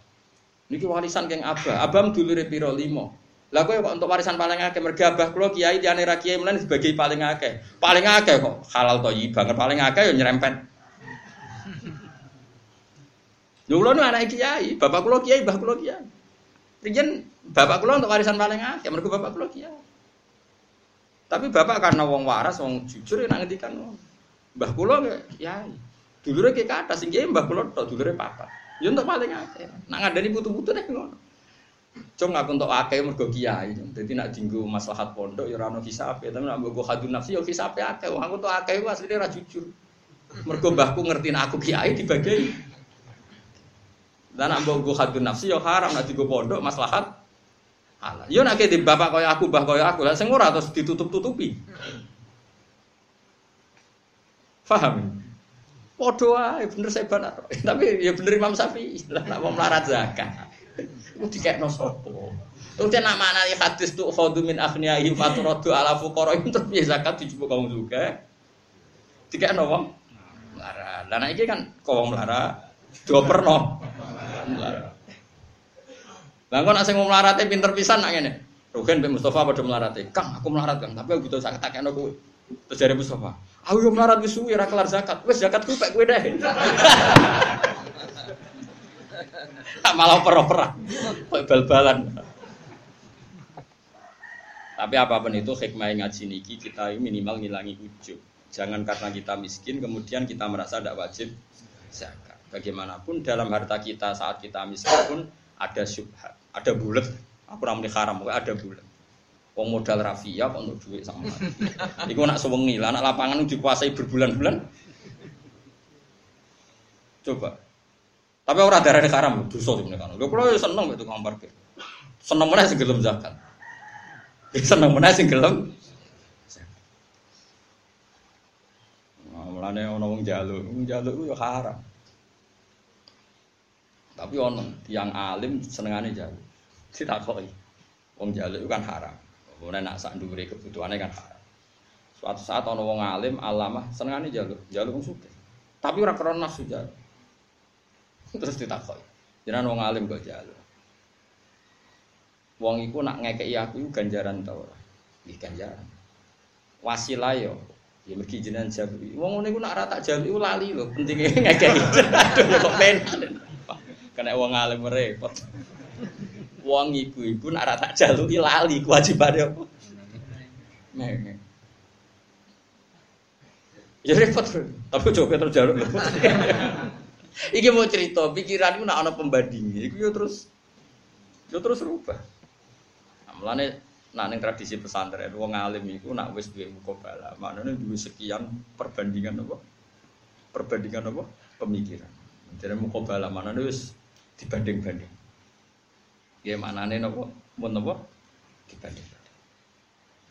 Niki warisan keng abah. Abam dulure piro limo. Lah kowe kok untuk warisan paling akeh mergo abah kula kiai diane ra kiai mlen sebagai paling akeh. Paling akeh kok halal toyi banget paling akeh yo nyerempet. Yo kula anak kiai, bapak kula kiai, mbah kula kiai. Riyen bapak kula untuk warisan paling akeh mergo bapak kula kiai. Tapi bapak karena wong waras, wong jujur ya ngendikan Mbah kula ya dulure ke kata sing kiai mbah kula tok dulure papa. Ya untuk paling akeh. Nak ngandani putu-putu nek ngono. Cung aku untuk akeh mergo kiai. Dadi nak dinggo maslahat pondok ya ora ono tapi nak mbok hadun nafsi ya hisabe akeh. Wong aku untuk akeh ku asline ora jujur. Mergo mbahku ngerti nak aku kiai dibagi. Dan nak mbok hadun nafsi ya haram nak dinggo pondok maslahat halal. Yo nek di bapak kaya aku, mbah kaya aku, lah sing ora terus ditutup-tutupi. Paham? Padha wae bener saya benar. Tapi ya bener Imam Syafi'i. Lah nek mau melarat zakat. Iku dikekno sapa? Terus nak mana ya hadis tuh khadu min aghniyahim faturadu ala itu terus ya zakat dijupuk kaum juga. Dikekno wong melarat. Lah nek iki kan kok melarat dioperno. Melarat. Lah kok nek sing pinter pisan nak ngene. Rugen Mbak Mustafa padha mlarate. Kang, aku melarat Kang, tapi aku butuh zakat takekno kowe. Terus jare Mustafa, "Aku yo melarat wis suwi ora kelar zakat. Wis zakatku pek kowe deh." Malah per-peran. Kok bal-balan. Tapi apa pun itu hikmah ngaji niki kita minimal ngilangi ujub. Jangan karena kita miskin kemudian kita merasa tidak wajib. Bagaimanapun dalam harta kita saat kita miskin pun ada syubhat, ada bulat. Aku ramai haram, ada bulat. Wong modal rafia kok untuk duit sama. Iku nak sewengi lah, anak lapangan dikuasai berbulan-bulan. Coba. Tapi orang darah di haram, dosa sih mereka. Lho kalau seneng itu tukang parkir. Seneng mana sih gelem zakat. Seneng mana sih gelem. Nah, mulane ana wong jaluk, wong jaluk itu haram. Tapi ono yang alim senengane jaluk. Ditakoki. Wong jaluk kan haram. Kemudian nak sak kebutuhannya kan haram. Suatu saat ono wong alim alamah senengane jaluk, jaluk wong sugih. Tapi ora krana nafsu jaluk. Terus ditakoki. Jenengan wong alim kok jaluk. Wong iku nak ngekeki aku ganjaran ta ora? Nggih ganjaran. Wasilah yo Ya mergi jenengan jawab. Wong ngene iku nak ora tak iku lali lho, pentinge <laughs> ngekeki. Aduh kok pen. Kena wong alim repot. Wong iku iku nak ora tak jaluki lali kewajibane apa? Nek. Ya repot, tapi coba terus jaluk lho. <laughs> Iki mau cerita, pikiranku nak ana pembandingi, iku yo terus yo terus rubah. Nah, mulane nak tradisi pesantren wong alim iku nak wis duwe mukabala, maknane duwe sekian perbandingan apa? Perbandingan apa? Pemikiran. Jadi mukabala maknane wis dibanding-banding. Ya maknane napa? Mun napa? Dibanding-banding.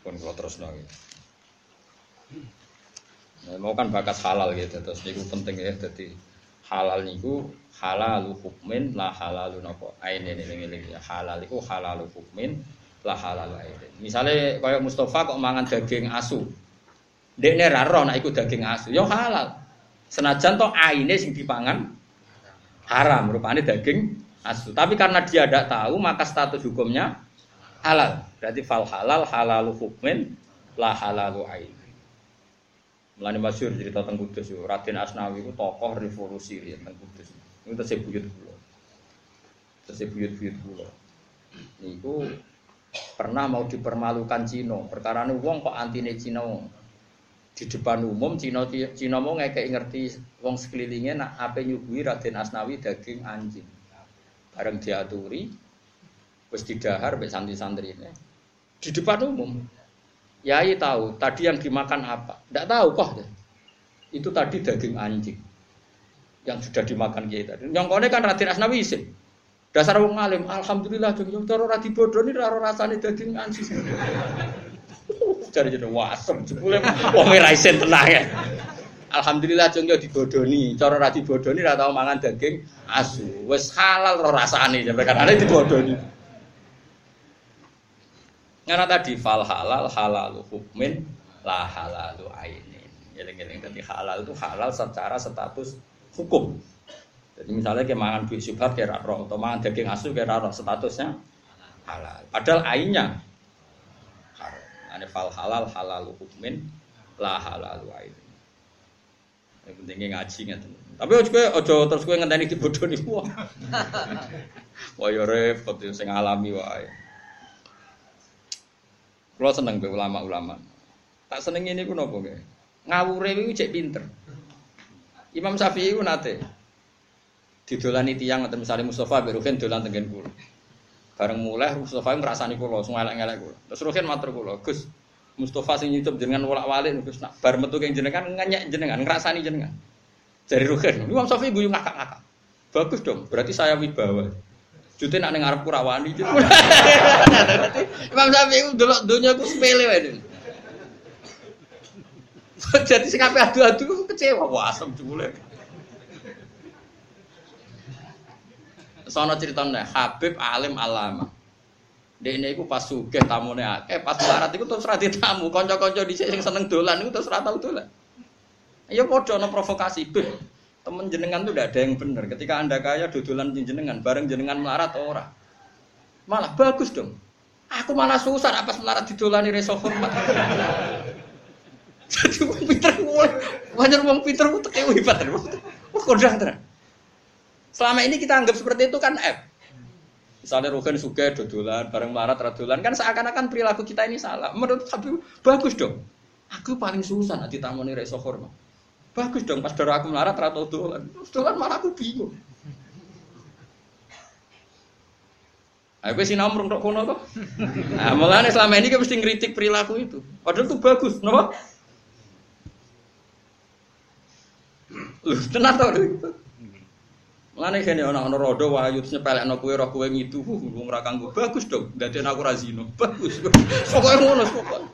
Pun kula terusno iki. Nah, mau kan bakas halal gitu, terus niku penting ya, jadi halal niku halalu hukmin la halalu napa aine eling-eling ya halal iku halalu hukmin la halalu aine. Misale kaya Mustafa kok mangan daging asu. Dekne ra ro nek iku daging asu, ya halal. Senajan to aine sing dipangan haram, rupanya daging asu. Tapi karena dia tidak tahu, maka status hukumnya halal. Berarti fal halal halalu hukmin la halalu ain. Melani masyur cerita tentang Kudus, Raden Asnawi itu tokoh revolusi tentang Kudus. Itu saya buyut dulu. Saya buyut buyut dulu. niku pernah mau dipermalukan Cina. Perkara wong kok antine Cina. Di depan umum Cina Cina mau ngekek ngerti wong sekelilingnya nak apa nyuguhi Raden Asnawi daging anjing. Bareng diaturi wis didahar mek santri-santri ini. Di depan umum. Yai tahu tadi yang dimakan apa? Tidak tahu kok. Itu tadi daging anjing yang sudah dimakan kita. Yang kone kan Raden Asnawi isin. Dasar wong alim, alhamdulillah jeng yo cara ora dibodoni ora rasane daging anjing. <laughs> Cari jeneng wasem jebule wong ora isin tenang ya. Alhamdulillah jeng yo dibodoni, cara ora dibodoni ora tau mangan daging asu. Wis halal ro rasane sampe kan dibodoni. Karena tadi fal halal halalu hukmin la halalu ainin. Eling-eling tadi halal itu halal secara status hukum. Jadi misalnya kayak mangan duit subhat kayak roh, atau mangan daging asu kayak roh, statusnya halal. Padahal ainnya haram. Ada fal halal halal hukumin lah halal ain. Yang pentingnya ngaji nggak Tapi ojo gue ojo terus gue ngenteni nih <laughs> wah. Wah yo repot sing alami wae. Kalau seneng be ulama-ulama. Tak seneng ini pun apa gue? Ngawure itu cek pinter. Imam Syafi'i itu nate didolani tiang atau misalnya Mustafa Berukin dolan tengen kulo. Bareng mulai Mustafa ngrasani kulo, semua elek-elek kulo. Terus Rukin matur kulo, Gus Mustafa sing nyucup jenengan wolak-walik Gus nak bar metu keng jenengan ngenyek jenengan ngrasani jenengan. Dari Rukin, Imam Syafi'i guyu ngakak-ngakak. Bagus dong, berarti saya wibawa. Jute nak ning arep kurawani. <laughs> Imam Syafi'i delok donya ku sepele wae. Jadi sing kabeh adu-adu kecewa, wah asem jebule. Sono ceritanya Habib alim alama. Dene iku pas sugih tamune akeh, pas larat iku terus ra tamu, kanca-kanca dhisik sing seneng dolan iku terus ra tau dolan. Ya padha ana provokasi, Beh. Temen jenengan tuh udah ada yang bener. Ketika Anda kaya dodolan jenengan, bareng jenengan melarat ora. Malah bagus dong. Aku malah susah apa melarat didolani reso hormat. <laughs> Jadi wong pinter wajar wong pinter ku teke hebat terus. Wah kodang tenan. Selama ini kita anggap seperti itu kan F. Misalnya Rugen suka dodolan, bareng melarat dodolan kan seakan-akan perilaku kita ini salah. Menurut tapi bagus dong. Aku paling susah nanti tamu nih reso hormat. Bagus dong pas darah aku melarat atau dodolan. Dodolan malah aku bingung. Aku sih nomor untuk kono tuh. Nah, malah selama ini kita mesti ngeritik perilaku itu. Padahal itu bagus, kenapa? Loh, tenan tau lho. Mulane kene ana ana rodo wayu terus nyepelekno kowe roh kowe ngidu wong ora kanggo bagus dong. Dadekno aku ra zina. Bagus. Pokoke ngono pokoke.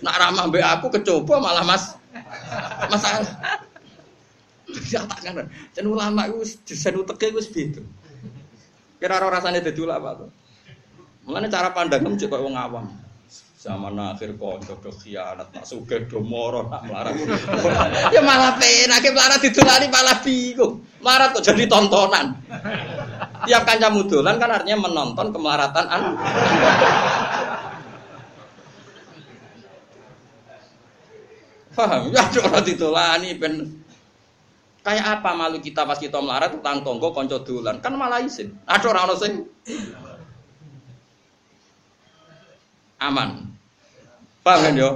Nak ramah mbek aku kecoba malah Mas masalah. Ya tak kan. Jan ulama iku desain uteke wis beda. Kira ora rasane dadi ulama to. Cara cek koyo wong awam. Zaman akhir konco do khianat, nak sugih do moro, nak melarat. ya malah penak, melarat didolani malah bingung. Melarat kok jadi tontonan. Tiap kancamu dolan kan artinya menonton kemelaratan an. Paham? Ya <laughs> orang ditolani ben kayak apa malu kita pas kita melarat tentang tonggo konco dolan kan malah isin. Ada orang sing aman. Paham kan yo?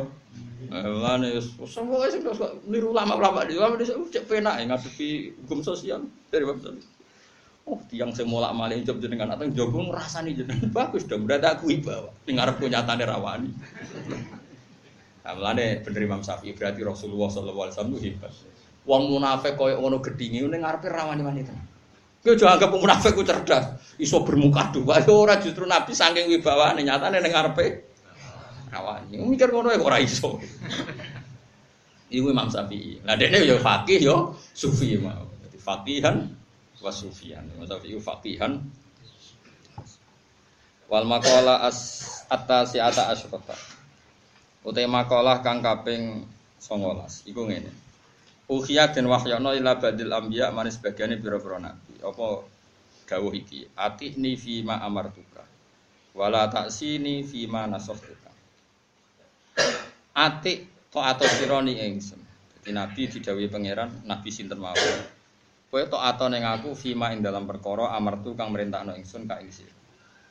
Mulane semua sing niru ulama-ulama di ulama desa cek penak ngadepi hukum sosial dari bab Oh, tiang sing molak malih job jenengan atau jogo ngrasani jenengan <laughs> bagus dong. Berarti aku ibawa ning arep nyatane rawani. Nah, mulane bener Imam Syafi'i berarti Rasulullah sallallahu alaihi wasallam hebat. Wong munafik koyo ngono gedhinge ning ngarepe rawani wanita. Kowe aja anggap munafik ku cerdas, iso bermuka dua. Ora justru Nabi saking wibawane nyatane ning ngarepe rawani. Mikir ngono ya kok ora iso. Iku Imam Syafi'i. Lah dekne ya fakih ya sufi mau. Dadi fakihan wa sufian. Imam Syafi'i fakihan wal maqala as atasi ata asyrata. Utai makalah kang kaping 19. Iku ngene. Ukhya den wahyana ila badil anbiya manis bagiane pira-pira nabi. Apa dawuh iki? Atihni fi ma amartuka. Wala taksini fi ma nasahtuka. Atik atau sironi ingsun. Jadi Nabi didhawuhi pangeran, Nabi sinten mawon. Kowe ato ning aku fima ing dalam perkara amartu kang merintahno ingsun ka ing sira.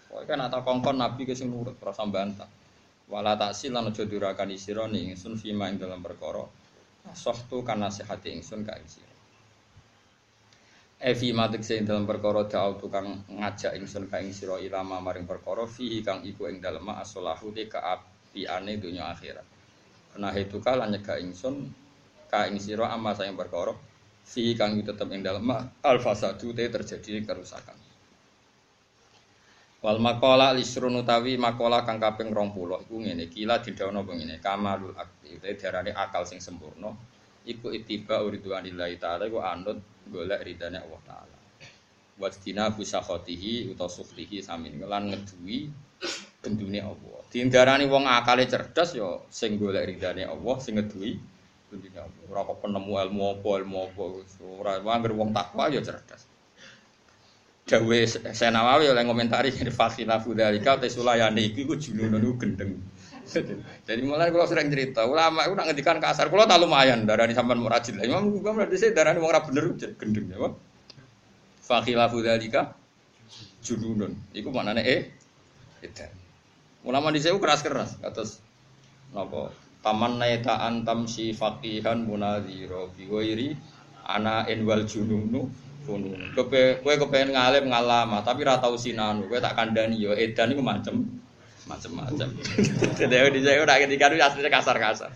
Kowe kan atau kongkon nabi ke sing nurut ora sambantah. Wala taksil lan aja durakan sira ning ingsun fima ing dalam perkara sohtu kan nasihati ingsun ka ing sira. Evi matik sing dalam perkara da'au tukang ngajak ingsun ka ing sira ilama maring perkara fihi kang iku ing dalem asolahu te kaapiane dunya akhirat. Nah itu kala nyegah ingsun ka ing sira amma sayang perkara fihi kang tetep ing dalem al fasadu te terjadi kerusakan. Wal makola lisrun utawi makola kang kaping 20 iku ngene kila didhawuhna apa ngene kamalul akti utawi diarani akal sing sempurna iku itiba uridwanillahi taala iku anut golek ridane Allah taala. Wastina busakhotihi utawa suflihi samin lan ngeduwi gendune Allah. Dindarani wong akale cerdas ya sing golek ridane Allah, sing ngeduwi gendune Allah. Ora kok penemu ilmu apa, ilmu apa ora wong takwa ya cerdas. Dawe Senawawi oleh komentari jadi fakhila fudalika te sulayani iku iku junun iku gendeng. <laughs> Jadi mulai kalau sering cerita, ulama itu nak ngedikan kasar, kalau tak lumayan darah di sampan murajil. Imam Gubam berarti saya darah di orang bener gendeng ya, Fakhila fudalika junun. Iku mana eh? Itu. Ulama di saya keras keras, atas nopo taman naita antam si fakihan munadiro biwairi ana enwal jununu funun. Kowe kowe kepengen ngalim ngalama, tapi ra tau sinanu. Kowe tak kandani yo edan iku macem macam-macam. Jadi <laughs> di saya udah ketika itu aslinya kasar-kasar.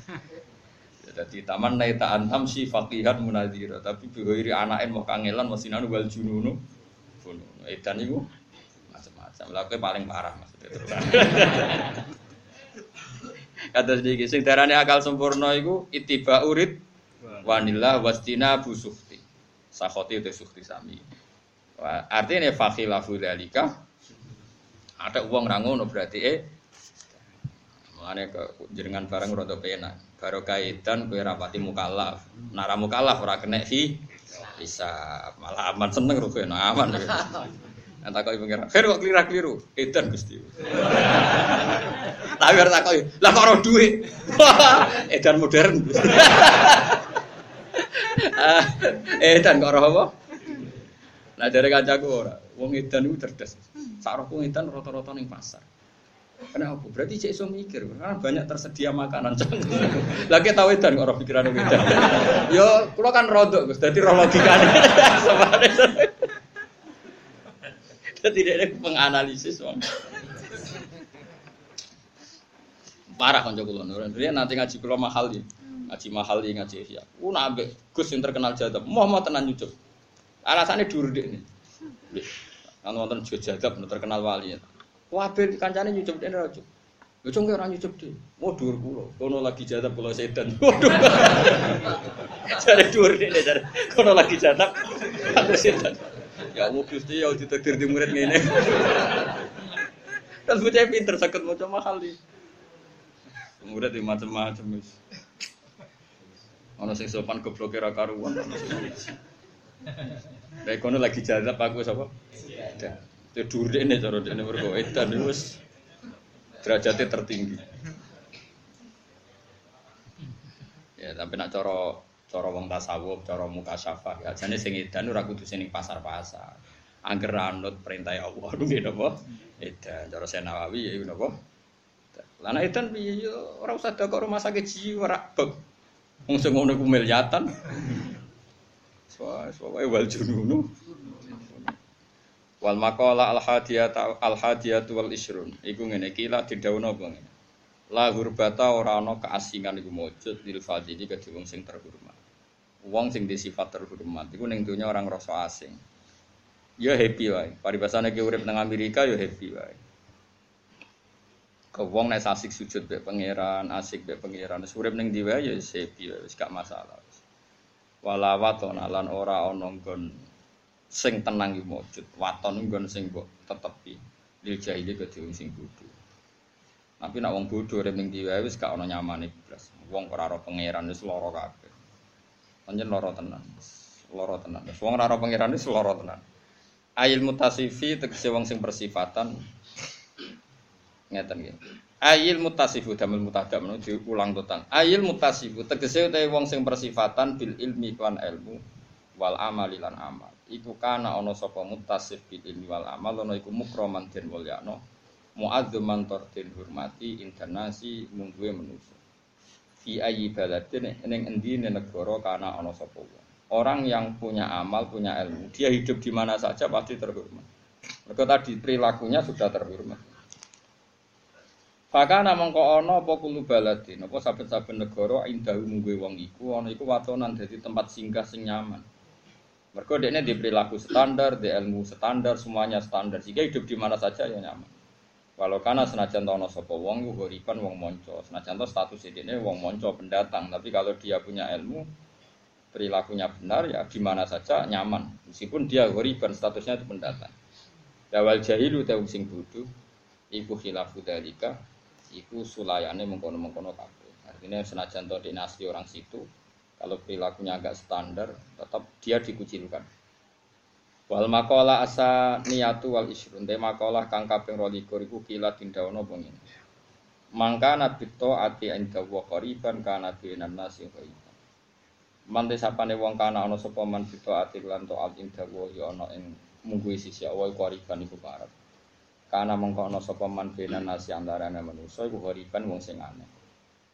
Jadi taman naita antam si fakihan munadiro, tapi biwairi anain mau kangelan masih nanu wal jununu. Edan iku macam-macam. Lah kowe paling parah maksudnya terus. <laughs> Kata sedikit, sing darane akal sempurna iku itiba urid wanillah wastina busukti. Sakhoti itu sukti sami. Artinya fakhilafu dalika ada uang rangono berarti eh Mulane ke jenengan barang rada penak. Baru kaitan kowe rapati mukallaf. Nara mukallaf ora kena fi bisa malah aman seneng ro kowe aman. Nanti kau pengira, Fer kok keliru keliru, edan gusti. Tapi harus takoi, lah roh duit, <laughs> edan modern. <laughs> edan kok roh apa? Nah dari kancaku ora, wong edan itu cerdas. Sarah wong edan rata-rata ning pasar. Kenapa? Berarti cek iso mikir, karena banyak tersedia makanan. <laughs> Lagi tahu edan kok roh pikiran edan. <laughs> Yo, kulo kan rodok Gus, dadi roh logikane. Ada penganalisis wong. Parah kan kula nanti ngaji kula mahal di. Ngaji mahal di ngaji ya. Ku nabe Gus yang terkenal jadab. Mau mau tenan nyucup. Alasannya dur dek nih. Kan wonten juga jadab terkenal wali. Wabe kancane nyucup dene ora nyucup. Lho cung ora nyucup deh. Mau dur kula. Kono lagi jadab kula sedan. <laughs> Waduh. Jare dur dek jare. Kono lagi jadab. Aku sedan. Ya Allah Gusti ya ditakdir di murid ngene. Kan bocah pinter sakit maca mahal di. Murid di macam-macam wis. Ana sing sopan gobloke ra karuan. Lah kono lagi jadab aku sapa? Edan. Itu dur dene cara dene mergo edan wis derajatnya tertinggi. Ya, tapi nak cara cara wong tasawuf, cara muka syafah, ya jane sing edan ora kudu sing pasar-pasar. Angger anut perintah Allah <laughs> nggih napa? Edan cara Senawawi ya napa? Lah nek edan piye ya ora usah kok rumah sakit jiwa beb. Wong sing ngono ku milyatan. Wae wal jununu. Wal maqala al hadiyat al hadiyat wal isrun. Iku ngene iki lah didhawuhna apa ngene. La hurbata ora ana keasingan iku mujud lil fadili kedhe wong sing terhormat. Wong sing di sifat terhormat iku ning donya orang rasa asing. Ya happy wae. Paribasane ki urip nang Amerika ya happy wae. Ke wong nek asik sujud be pangeran, asik be pangeran, wis urip ning ndi wae ya wae, wis gak masalah. Wala waton lan ora ana nggon sing tenang iku mujud. Waton nggon sing mbok tetepi. Lil jahili kedhe sing bodho. Tapi nak wong bodho urip ning ndi wae wis gak ana nyamane blas. Wong ora ora pangeran wis lara kabeh. Panjen lara tenan. Lara tenan. Wong ora ora pangeran wis lara tenan. Ayil mutasifi tegese wong sing bersifatan ngeten nggih. Ayil mutasifu damel mutadam no diulang total. Ayil mutasifu tegese utawi wong sing bersifatan bil ilmi lan ilmu wal amali lan amal. Iku kana ana sapa mutasif bil ilmi wal amal ana iku mukroman den mulyakno muadzuman tur den hormati internasi mungguwe manusa. Fi ayyi baladin ning endi negara kana ana sapa wong. Orang yang punya amal punya ilmu dia hidup di mana saja pasti terhormat. Mereka tadi perilakunya sudah terhormat Fakana mongko ana apa kulo baladin apa saben-saben negara indahu mungguwe wong iku ana iku watonan dadi tempat singgah sing nyaman. Mergo dekne di perilaku standar, di ilmu standar, semuanya standar sehingga hidup di mana saja ya nyaman. Walau karena senajan tono sapa wong wong monco, senajan status ini wong monco pendatang, tapi kalau dia punya ilmu perilakunya benar ya di mana saja nyaman. Meskipun dia horipan statusnya itu pendatang. Dawal jahilu ta sing bodho iku khilafu dalika iku sulayane mengkono-mengkono kabeh. Artinya senajan to dinasti orang situ, kalau perilakunya agak standar, tetap dia dikucilkan. Wal makola asa niatu wal isrun te makolah kang kaping 22 iku kila tindawono bengi. Mangka nabi to ati inda wa qariban kana binan nasi qariban. Mante sapane wong kana ana sapa man bito ati lan to al inda wa ya ana ing mungguhi sisi Allah qariban iku. Kana mengko ana sapa man binan nasi antarane manusa iku qariban wong sing aneh.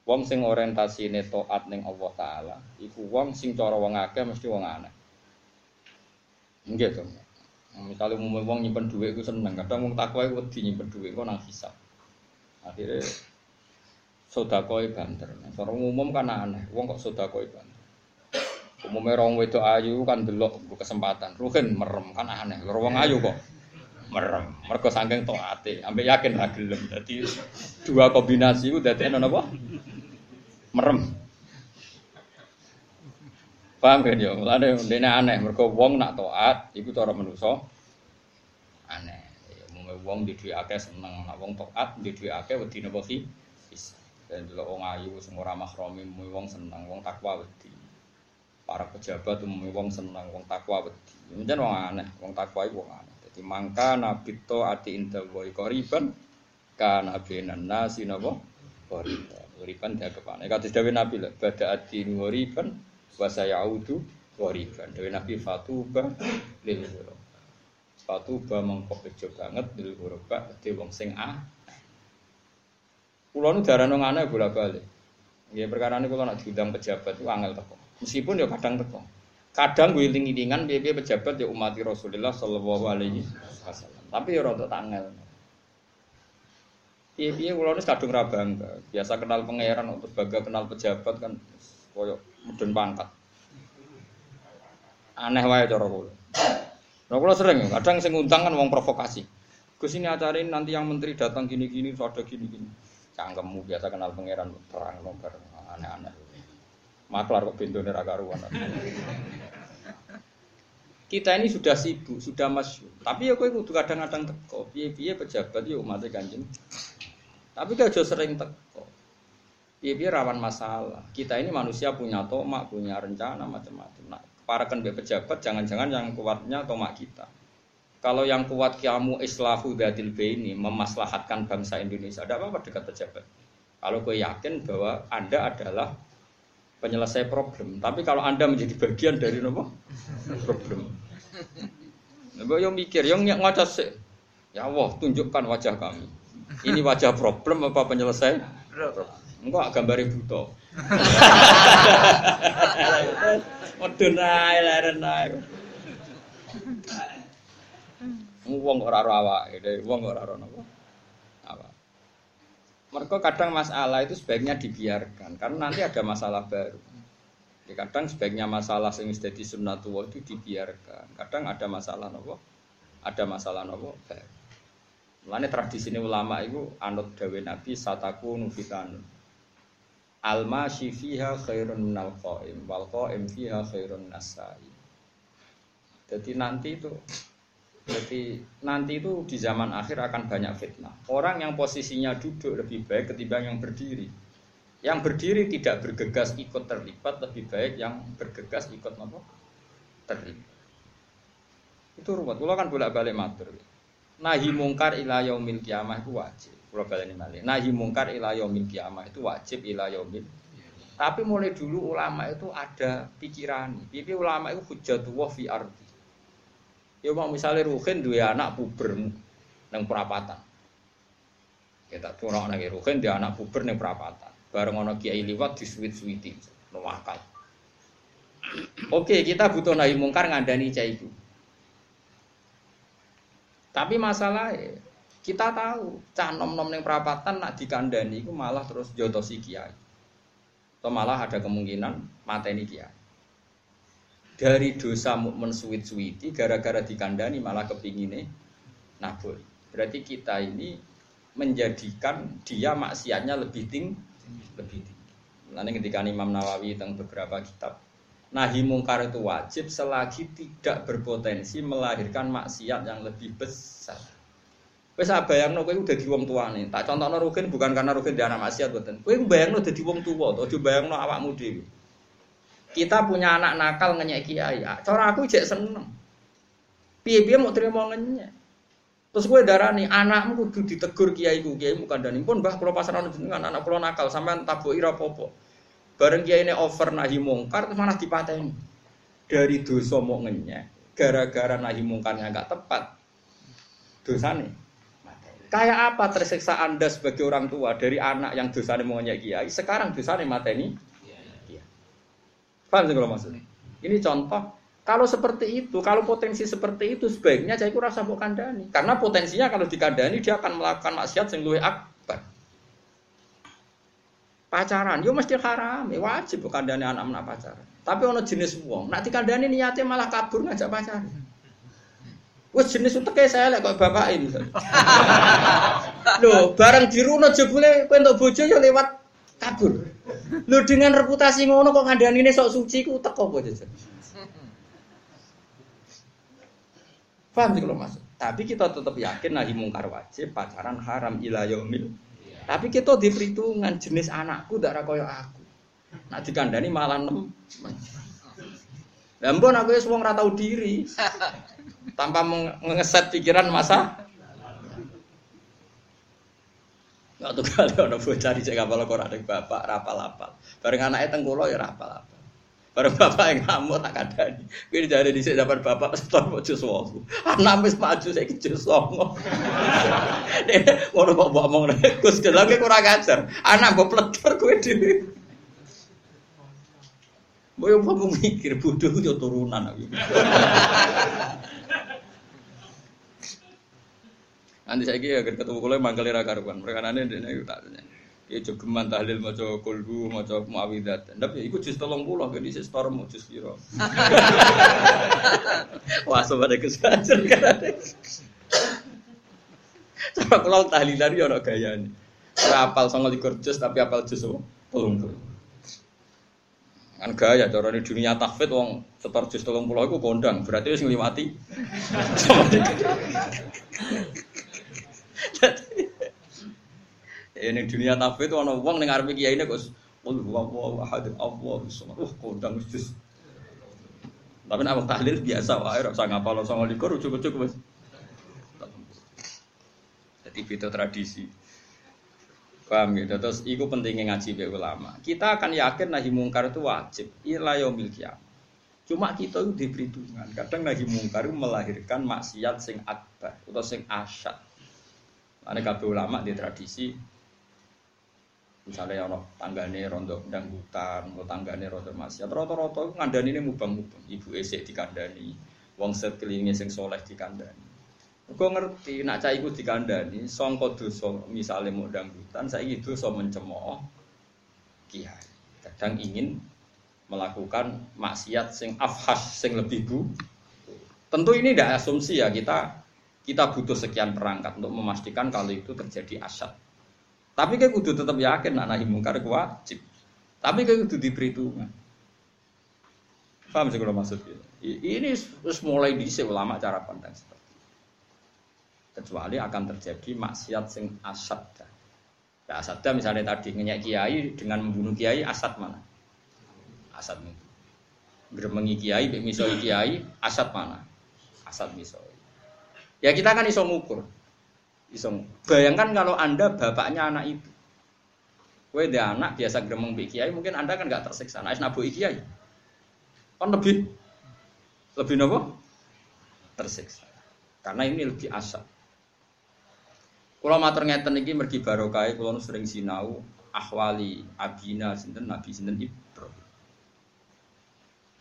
Wong sing orientasine taat ning Allah taala iku wong sing cara wong akeh mesti wong aneh. Nggih to. Misalnya umum wong nyimpen duit itu seneng, kadang wong takwa itu wedi nyimpen duit kok nang hisap. Akhirnya sodakoi banter. Nah, umum kan aneh, wong kok sodakoi banter. Umumnya orang wedok ayu kan delok kesempatan, ruhin merem kan aneh. Loro wong ayu kok merem. Mergo saking taate, ambek yakin ra gelem. Dadi dua kombinasi ku dadi ana apa? Merem. Paham kan yo? Mulane ndene aneh mergo wong nak taat iku cara manusa aneh. Ya umumnya wong di duwe akeh seneng, nak wong taat di duwe akeh wedi napa ki? Dan delok wong ayu sing ora mahromi wong seneng, wong takwa wedi. Para pejabat umumnya wong seneng, wong takwa wedi. Menjen wong aneh, wong takwa iku wong aneh. Jadi mangka nabi to ati inda woi koriban kana benan nasi napa koriban. Koriban dia kepane. Kata dawe nabi lah, bada ati koriban wa sayaudu koriban. Dawe nabi fatuba lil ghuraba. Fatuba mengko bejo banget lil ghuraba dadi wong sing ah. Kulo nu darano ngane bola-balik. Ya perkara ini kalau nak diundang pejabat itu angel. Meskipun ya kadang teko. Kadang gue iling-ilingan biaya pejabat ya umat Rasulullah Shallallahu Alaihi Wasallam. Tapi ya rada tangel. Iya iya ini kadung rabang, biasa kenal pangeran untuk baga kenal pejabat kan koyo mudun pangkat. Aneh wae cara kula. Nah kula sering kadang sing ngundang kan wong provokasi. Gus ini acara ini nanti yang menteri datang gini-gini, ada gini-gini. Cangkemmu biasa kenal pangeran terang nomor aneh-aneh. Maklar kok bintune ra karuan. Kita ini sudah sibuk, sudah masyhur. Tapi ya kowe kudu kadang-kadang teko. Piye-piye pejabat ya umat Kanjeng. Tapi kau jauh sering teko. Piye-piye rawan masalah. Kita ini manusia punya tomak, punya rencana macam-macam. Nah, para kan pejabat jangan-jangan yang kuatnya tomak kita. Kalau yang kuat kamu islahu datil ini memaslahatkan bangsa Indonesia, ada apa-apa dekat pejabat. Kalau kau yakin bahwa Anda adalah penyelesai problem. Tapi kalau Anda menjadi bagian dari apa? Problem. Mbak yang mikir, yang ngaca sih. Ya Allah, tunjukkan wajah kami. Ini wajah problem apa penyelesai? Enggak gambar buto. <laughs> Medun ae leren ae. Wong ora ora awake, wong ora ora napa. Mereka kadang masalah itu sebaiknya dibiarkan karena nanti ada masalah baru. Ya, kadang sebaiknya masalah yang jadi sunnatullah itu dibiarkan. Kadang ada masalah nopo, ada masalah nopo baru. Tradisi ini ulama itu anut dawe Nabi sataku nufitan. Alma fiha khairun minal qaim wal qaim fiha khairun nasai. Jadi nanti itu jadi nanti itu di zaman akhir akan banyak fitnah. Orang yang posisinya duduk lebih baik ketimbang yang berdiri. Yang berdiri tidak bergegas ikut terlibat lebih baik yang bergegas ikut apa? Terlibat. Itu ruwet. Kalau kan bolak-balik matur. Nahi mungkar ila yaumil kiamah itu wajib. Kalau balik malih. Nahi mungkar ila yaumil kiamah itu wajib ila yaumil Tapi mulai dulu ulama itu ada pikiran. Pipi ulama itu hujatullah fi ardi. Ya mau misalnya Ruhin dua anak puber nang perapatan. Kita tuh orang nang Ruhin dia anak puber nang perapatan. Bareng ono kiai liwat di suwit-suwiti. Nuwakal. Oke, kita butuh nahi mungkar ngandani cah itu. Tapi masalahnya kita tahu cah nom-nom neng perapatan nak dikandani itu malah terus jotosi kiai atau malah ada kemungkinan mateni kiai. Dari dosa mukmin suwit-suwiti gara-gara dikandani malah kepingine nabul. Berarti kita ini menjadikan dia maksiatnya lebih tinggi, lebih tinggi. Nanti ketika Imam Nawawi tentang beberapa kitab Nahi mungkar itu wajib selagi tidak berpotensi melahirkan maksiat yang lebih besar. Wes bayangno kowe udah di wong tuane. Tak contohno Rukin bukan karena Rukin dia anak maksiat mboten. Kowe bayangno dadi wong tuwa, aja bayangno awakmu dhewe. Kita punya anak nakal ngenyek kiai. Ah, cara aku jek seneng. Piye-piye mau terima ngenyek. Terus gue darah nih anakmu kudu ditegur kiai ku kiai bukan dan pun bah kalau pasaran jenengan anak kalau nakal sampai tabu ira popo. Bareng kiai ini over nahi mungkar terus mana dipateni. Dari dosa mau ngenyek gara-gara nahi mungkarnya nggak tepat. Dosa nih Kayak apa tersiksa Anda sebagai orang tua dari anak yang dosanya maunya kiai, sekarang dosanya mateni? Paham sih kalau maksudnya? Ini contoh, kalau seperti itu, kalau potensi seperti itu sebaiknya saya kurang bukan kandani. Karena potensinya kalau dikandani dia akan melakukan maksiat yang lebih akbar. Pacaran, yo mesti haram, ya wajib bukan kandani anak-anak pacaran. Tapi ono jenis wong, nak dikandani niatnya malah kabur ngajak pacaran. Wes jenis uteke saya lek kok bapak ini. <laughs> Loh, barang diruno jebule kowe entuk bojo ya lewat kabur. Loh dengan reputasi ngono kok ngandani sok suci ku teko apa jajan. Paham sih kalau masuk. Tapi kita tetap yakin nahi mungkar wajib, pacaran haram ila yaumil. Tapi kita di perhitungan jenis anakku darah koyo aku. Nak dikandani malah nem. Lah mbon aku wis wong ora tau diri tanpa mengeset pikiran masa Nggak tuh kali orang bocah di cek kapal koran ada bapak rapal rapal. Bareng anaknya tengkulo ya rapal rapal. Bareng bapak yang ngamuk tak ada. Gue jadi di sini dapat bapak setor mau jus wong. Anak mis maju saya kecil songo. <laughs> Dia mau bawa bawa ngomong gus lagi kurang ajar. Anak peleter gue di. Boyo kamu mikir bodoh itu turunan. <laughs> Nanti saya kira ketemu kulo mangkali ra karuan. Mereka nane dene iku tak tanya. Ya jogeman tahlil maca kulhu maca muawidat. Ndap ya iku jus 30 ke dhisik store mau jus piro. Wah sobat kesajar kan. Cara kulo tahlilan yo ana gayane. Ora apal 29 jus tapi apal jus 30. Kan gaya cara di dunia tahfidz wong setor jus 30 iku kondang, berarti wis <laughs> ngliwati. ini dunia tafe itu orang uang dengar kiai ini kok Qul huwallahu ahad Allahu samad. Wah, kondang wis. Tapi nek tahlil biasa wae ora usah ngapal 29 ujug-ujug wis. Jadi beda tradisi. Paham gitu. Terus itu pentingnya ngaji be ulama. Kita akan yakin nahi mungkar itu wajib. Ila yaumil Cuma kita itu diberi. Kadang nahi mungkar itu melahirkan maksiat sing akbar atau sing asyad. Ane kabeh ulama di tradisi misalnya ono tanggane rondo dangdutan, atau tanggane rondo maksiat, rata-rata ngandani ini mubang-mubang, ibu esek dikandani, wong sekelilingnya sing soleh dikandani. Gue ngerti, nak cah iku dikandani, songko dosa misalnya mau dangdutan, saya itu so mencemooh kiai. Kadang ingin melakukan maksiat sing afhas, sing lebih bu. Tentu ini tidak asumsi ya kita kita butuh sekian perangkat untuk memastikan kalau itu terjadi asat. Tapi kayak kudu tetap yakin nak nahi mungkar wajib. Tapi kayak kudu diperhitungkan. Paham sih kalau maksudnya? Ini terus mulai di ulama cara pandang seperti Kecuali akan terjadi maksiat sing asat. Nah, misalnya tadi ngenyak kiai dengan membunuh kiai asat mana? Asat itu. Geremengi kiai, misoi kiai, asat mana? Asat misoi. Ya kita kan iso ngukur. Iso. Bayangkan kalau Anda bapaknya anak itu. Kue dia anak biasa gremeng mbek kiai, mungkin anda kan nggak tersiksa. Nah, nabu kiai, kan lebih lebih nopo tersiksa. Karena ini lebih asal. Kalau matur ngeten iki mergi barokah kula sering sinau ahwali abina sinten Nabi sinten Ibrahim.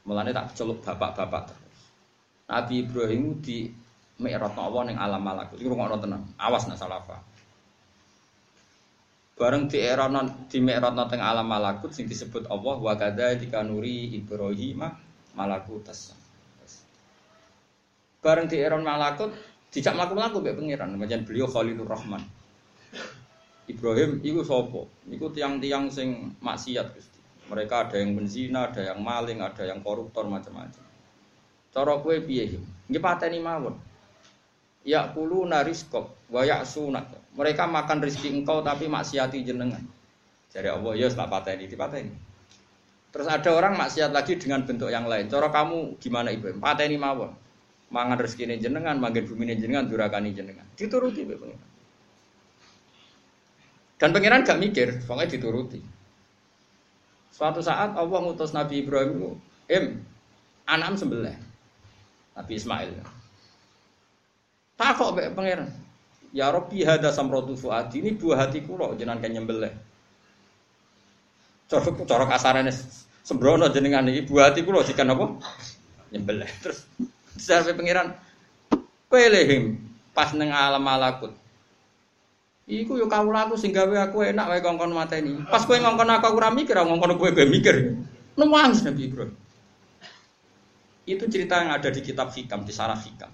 Mulane tak celuk bapak-bapak terus. Nabi Ibrahim di Mi'raj Allah ning alam malakut. Iku ngono tenang. Awas nak salah paham. Bareng di era non di Mi'raj teng alam malakut sing disebut Allah wa kadzalika nuri Ibrahim malakutas. Bareng di era malakut Dijak mlaku-mlaku mbek pangeran, pancen beliau Khalilur Rahman. Ibrahim iku sapa? Iku tiang-tiang sing maksiat Gusti. Mereka ada yang benzina, ada yang maling, ada yang koruptor macam-macam. Cara kowe piye? Nggih pateni mawon. Ya kulu nariskop, wayak sunat. Mereka makan rezeki engkau tapi maksiati jenengan. Jadi Allah ya setelah pateni, dipateni. Terus ada orang maksiat lagi dengan bentuk yang lain. Cara kamu gimana Ibrahim? Pateni mawon mangan ini jenengan, mangan bumi ini jenengan, durakani jenengan. Dituruti be pengiran. Dan pengiran gak mikir, pokoknya dituruti. Suatu saat Allah ngutus Nabi Ibrahim em, anam sebelah. Nabi Ismail. Takok be pengiran. Ya Rabbi hada samrotu fuadi ini buah hatiku loh jenengan kan nyembelih. Corok corok kasarane sembrono jenengan ini buah hatiku loh jika apa? Nyembelih. Terus Sampai pengiran pelehim pas neng alam malakut. Iku yo kawula aku sing gawe aku enak wae kongkon mateni. Pas kowe ngongkon aku ora mikir, ngongkon kowe mikir. Nangis Nabi Ibrahim. Itu cerita yang ada di kitab hikam, di sarah hikam.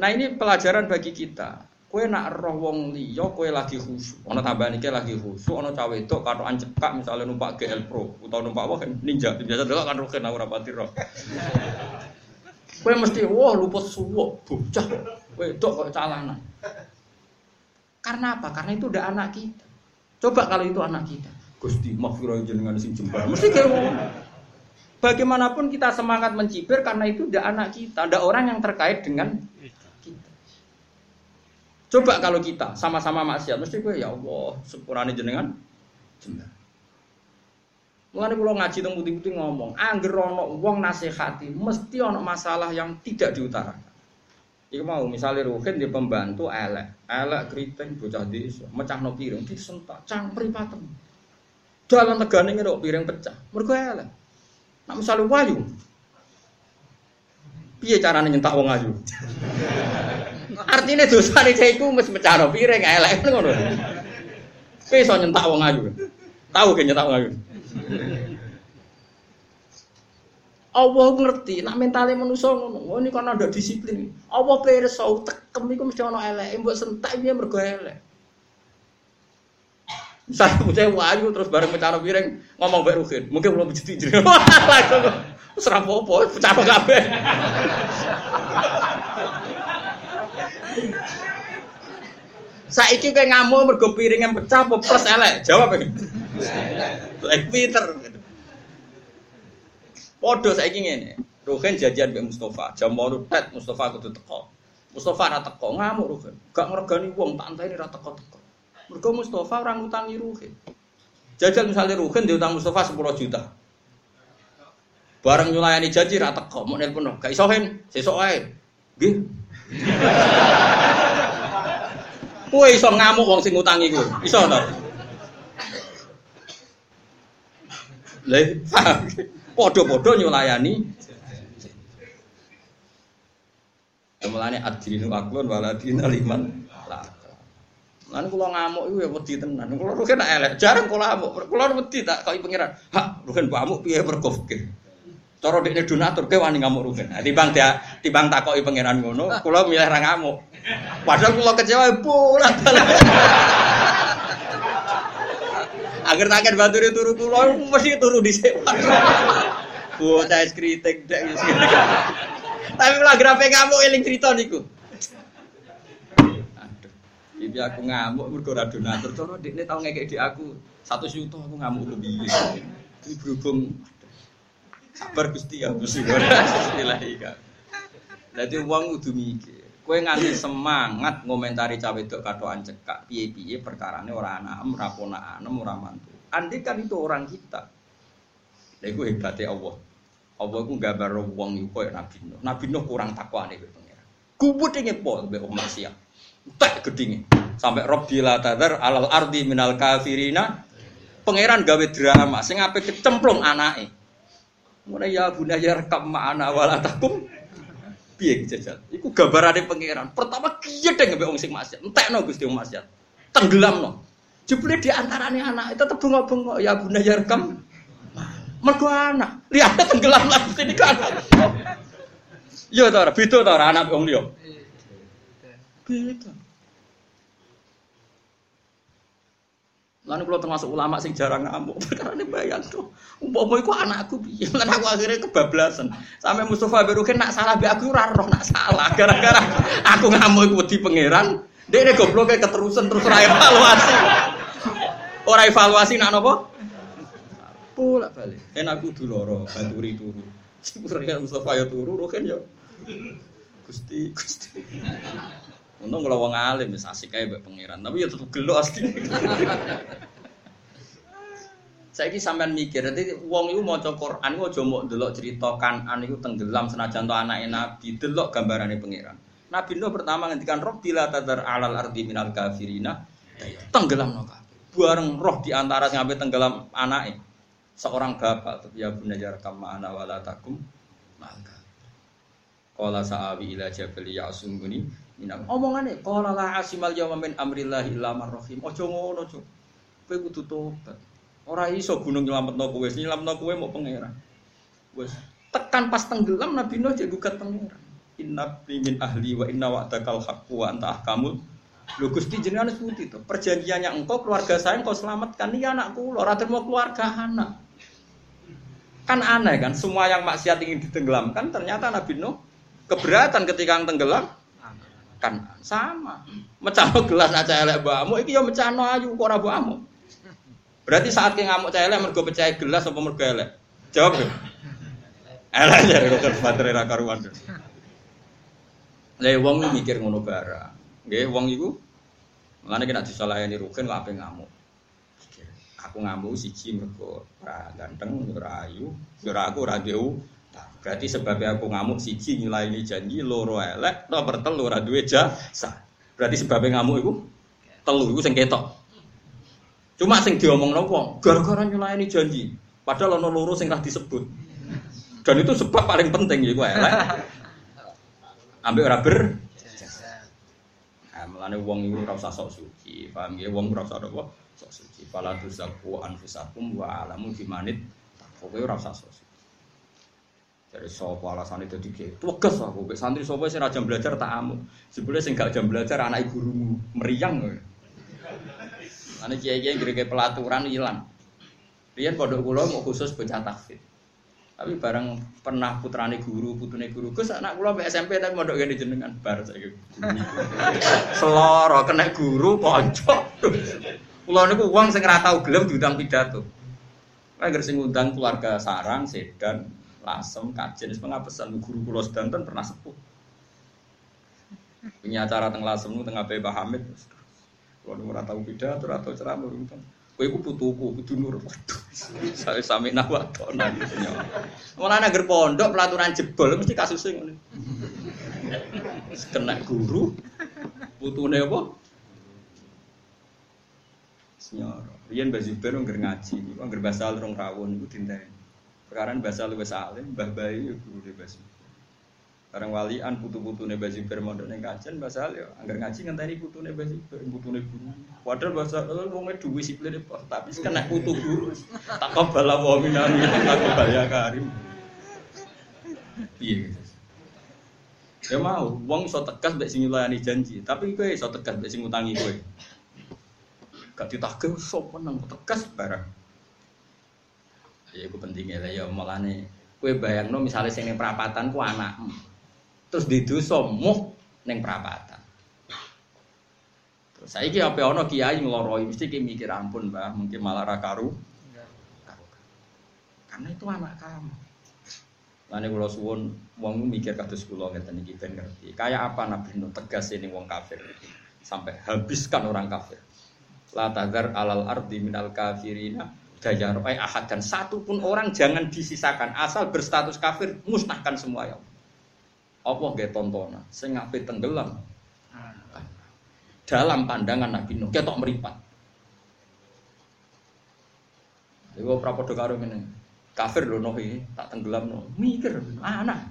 Nah ini pelajaran bagi kita. Kue nak roh wong liya, kue lagi khusyuk. Ono tambahan iki lagi khusyuk, ono cawe itu katokan cekak misalnya numpak GL Pro utawa numpak apa kan ninja. Biasa dulu kan kena ora pati roh. Kue mesti wah lupa suwo, bocah. Kue dok kok calanan. Karena apa? Karena itu udah anak kita. Coba kalau itu anak kita. Gusti maghfirah jenengan sing jembar. Mesti kayak. Bagaimanapun kita semangat mencibir karena itu udah anak kita, ada orang yang terkait dengan Coba kalau kita sama-sama maksiat, mesti gue ya Allah, sepurane jenengan jembar. Mulane kula ngaji teng putih-putih ngomong, angger ana wong nasihati, mesti ana masalah yang tidak diutarakan. Iku mau misalnya Ruhin di pembantu elek, elek keriting bocah desa, mecahno piring disentak, cang pripatem. Dalam tegane ngene piring pecah, mergo elek. Nak misalnya wayu, piye carane nyentak wong ayu? Artinya dosa nih saya itu mesti mencari piring elek ngono. Iso nyentak wong ayu. Tahu kan nyentak wong ayu. Allah ngerti, nak mentalnya manusia ngono. Oh ini karena ada disiplin. Allah pirsa tekem iku mesti ana elek, mbok sentak piye mergo elek. Saya punya wayu terus bareng mencari piring ngomong mbek Ruhin. Mungkin belum begitu jadi. <laughs> Langsung serap apa, pecah kabeh. Saiki kayak ngamuk mergo piring yang pecah apa plus elek? Jawab iki. Elek Peter. Podo saiki ngene. Ruhen jajan mbek Mustafa, jam 8 tet Mustafa kudu teko. Mustafa ora teko, ngamuk Ruhen. Gak ngergani wong tak anteni ora teko-teko. Mergo Mustafa ora ngutangi Ruhen. Jajal misalnya Ruhen diutang Mustafa 10 juta. Bareng nyulayani janji ra teko, mau nelpon, gak iso hen, sesuk ae. Nggih. Kowe iso ngamuk wong sing ngutangi kowe. Iso to? Lah, padha-padha nyulayani. Mulane adrinu aklun waladina liman la. Lan kula ngamuk iku ya wedi tenan. Kula rugen elek, jarang kula ngamuk. Kula wedi tak kok pengiran. Hak, rugen mbok piye perkop Cara dekne donatur ke wani ngamuk rugen. Nah, timbang dia timbang takoki pangeran ngono, kula milih ra ngamuk. Padahal kula kecewa pulang. Agar takkan bantu turu kula mesti turu dhisik. Bocah es kritik dek Tapi kula grafe ngamuk eling cerita niku. Aduh. Iki aku ngamuk mergo donatur. Cara dekne tau ngekek di aku 1 juta aku ngamuk lebih. Ini berhubung Sabar Gusti ya Gusti. <laughs> Bismillahirrahmanirrahim. Dadi wong kudu mikir. Kowe nganti semangat ngomentari cawe wedok katokan cekak, piye-piye perkarane ora anak, ora ponakan, ora mantu. Andai kan itu orang kita. Lha iku hebate Allah. Allah iku gambar wong iku koyo Nabi Nuh. Nabi Nuh kurang takwane kowe pengira. Kubut ini pol mbek wong maksiat. Tak gedinge. Sampai Rabbi la tadar alal ardi minal kafirina. Pangeran gawe drama sing ape kecemplung anake. Mulai ya bunaya rekam ma'ana wala takum piye jajal. Iku gambarane pangeran. Pertama kiyedeng mbek wong sing maksiat. Entekno Gusti wong maksiat. Tenggelamno. Jebule di antarane anak tetep bengok-bengok ya bunda ya rekam. Mergo anak. Lihat tenggelam lagi sini kan. Iya ta ora beda ta ora anak wong liya. Beda. Lalu kalau termasuk ulama sing jarang ngamuk, <laughs> karena ini bayang tuh, umpama iku anakku piye, <laughs> lan aku akhirnya kebablasan. Sampai Mustafa Berukin nak salah be aku ora roh nak salah, <laughs> gara-gara aku ngamuk iku di pangeran, dia ini gobloknya keterusan terus ora evaluasi. Ora evaluasi nak nopo? Pula balik. Enak aku dulu loro, baturi turu. Sebenarnya Mustafa ya turu, roken ya. Gusti, Gusti. Untung kalau wong alim wis asik ae mbek pangeran, tapi ya tetep gelo asli. <laughs> Saiki sampean mikir, dadi wong iku maca Quran aja mok ndelok cerita Kanan iku tenggelam senajan to anake Nabi, delok gambarane pangeran. Nabi Nuh pertama ngendikan roh bila tadar alal ardi minal kafirina tenggelam no Bareng roh di antara sing tenggelam anake. Seorang bapak ya bunajar kama ana wala takum maka. Qala sa'awi ila jabali ya'sumuni minam. Omongane qala la asimal yawma min amrillah illa man rahim. Aja ngono, Cuk. Kowe kudu tobat. Ora iso gunung nyelametno kowe, nyelametno kowe mau pangeran. Wes tekan pas tenggelam Nabi Nuh jadi gugat pangeran. Inna min ahli wa inna wa'dakal haqqu wa anta ahkamul Lho Gusti jenengan seperti itu. Perjanjiannya engkau keluarga saya engkau selamatkan ini anakku lho ora mau keluarga anak. Kan aneh kan semua yang maksiat ingin ditenggelamkan ternyata Nabi Nuh keberatan ketika tenggelam kan sama. Mecano gelas aja elek mbakmu iki ya mecano ayu kok ora berarti saat ki ngamuk cah elek mergo pecah gelas apa mergo elek? Jawab elek ya kok baterai ra karuan Lah wong mikir ngono bara. Nggih wong iku Mulane kena disalahani rugen kok ape ngamuk. Aku ngamuk siji mergo ora ganteng, ora ayu, ora aku ora Berarti sebabnya aku ngamuk siji nilai ini janji loro elek, nomor telu ora duwe jasa. Berarti sebabnya ngamuk itu telu itu sing ketok. Cuma sing diomong wong gara-gara nyulai ini janji. Padahal ono loro sing disebut. Dan itu sebab paling penting ya elek. Ambil ora ber Nah, melane wong iku ora usah sok suci, paham ya? Wong ora usah apa? Sok suci. Fala tuzaku anfusakum wa alamu bimanit. Pokoke ora usah sok suci. Dari sopo alasan itu dike. Tugas aku, be santri sopo sih jam belajar tak amu. Sebelumnya sih gak jam belajar anak gurumu meriang. Ane kiai kiai gede pelaturan hilang. Rian pondok kulo mau khusus baca takfid. Tapi bareng pernah putrane guru, putune guru. Gus anak kulo SMP tapi mondok gini jenengan bar saya. Seloro kena guru kocok. Kulo niku uang sing ora tau gelem diundang pidato. Kayak sing ngundang keluarga sarang, sedan, lasem, kajen, pengapesan guru kulo sedanten pernah sepuh. Punya acara teng lasem nu tengah Pak Hamid. Nu ora tau pidatur atau ceramah urung Kowe iku putuku, kudu nurut. Waduh. <laughs> Saya sami nawa tona gitu agar pondok pelaturan jebol mesti kasusnya ngono. Kena guru, putune apa? Senyor. Riyen Mbak Zubair ngaji, ngger basal rong rawon iku dinteni. Sekarang bahasa lu bahasa alim, bah bayi ya guru di bahasa. Sekarang walian putu-putu nih basi bermodal nih kajian bahasa alim, anggar ngaji ngenteni putu nih basi putu nih guru. Padahal bahasa lu mau duwe deh, tapi kena putu guru. Tak kebal wa minani, tak kebal ya karim. Iya. Ya mau, uang so tegas mbek sing nyulayani janji, tapi kowe so tegas mbek sing ngutangi kowe. Gak ditagih sok menang tegas barang. Ya itu pentingnya lah ya mulane kue bayang no misalnya sing perapatan ku anak terus di dosa muh neng perapatan. Terus saya kira apa ono kiai ngeloroi mesti kayak mikir ampun bah mungkin malah rakaru. Karena itu anak kamu. Lani kula suwun wong mikir kados kula ngeten iki ben ngerti. Kayak apa Nabi Nuh tegas ini wong kafir. Sampai habiskan orang kafir. La tazar alal ardi minal kafirina dayar ay ahad. Dan satu pun orang jangan disisakan. Asal berstatus kafir musnahkan semua ya. Allah. Nggak tontonan? Sing tenggelam. Dalam pandangan Nabi Nuh ketok meripat. Iku prapodo karo ngene. Kafir noh iki tak tenggelam no mikir anak.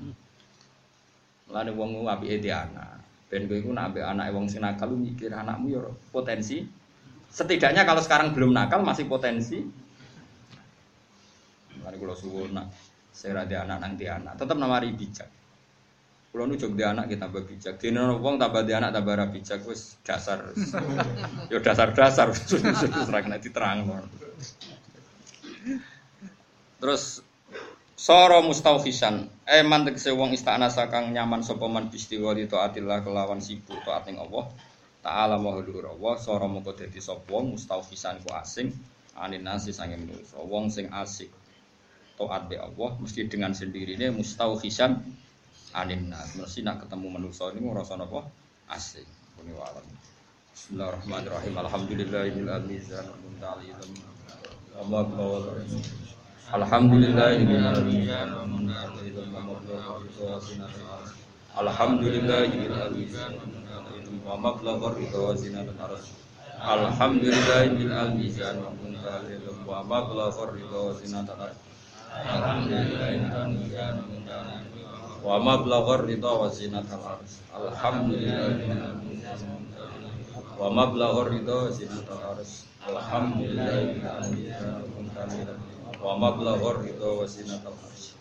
Lane wong apike di anak. Ben kowe iku nak ambek anake wong sing nakal mikir anakmu ya potensi. Setidaknya kalau sekarang belum nakal masih potensi lane kula suwun nak saya ada anak nanti anak tetap namari bijak. Kalau nu jog anak kita tambah bijak. Di wong tambah di anak tambah bijak wis dasar. <laughs> Yo dasar dasar serang nanti terang Terus Soro mustaufisan, eh mantek wong istana sakang nyaman sapa man bistiwa di taatillah kelawan sibuk taat ning Allah. Ta'ala mahdur Allah, soro mengko dadi sapa wong mustaufisan ku asing. Anin nasi sange manusa. Wong sing asik taat be Allah mesti dengan sendirinya mustaufisan anin nas. Mesti nak ketemu manusa ini ngrasa napa? Asing. Kuni walam. Bismillahirrahmanirrahim. Alhamdulillahil mizan muntalil. Allah Alhamdulillah Alhamdulillah wa mablagha ridha wa zinatul arsh Alhamdulillah bil almizan wa muntalil wa ridha wa arsh Wa mablagha ridha wa arsh. Alhamdulillah. Wa mablagha ridha wa arsh. Alhamdulillah. Wa wa mablaghur ridha wa arsy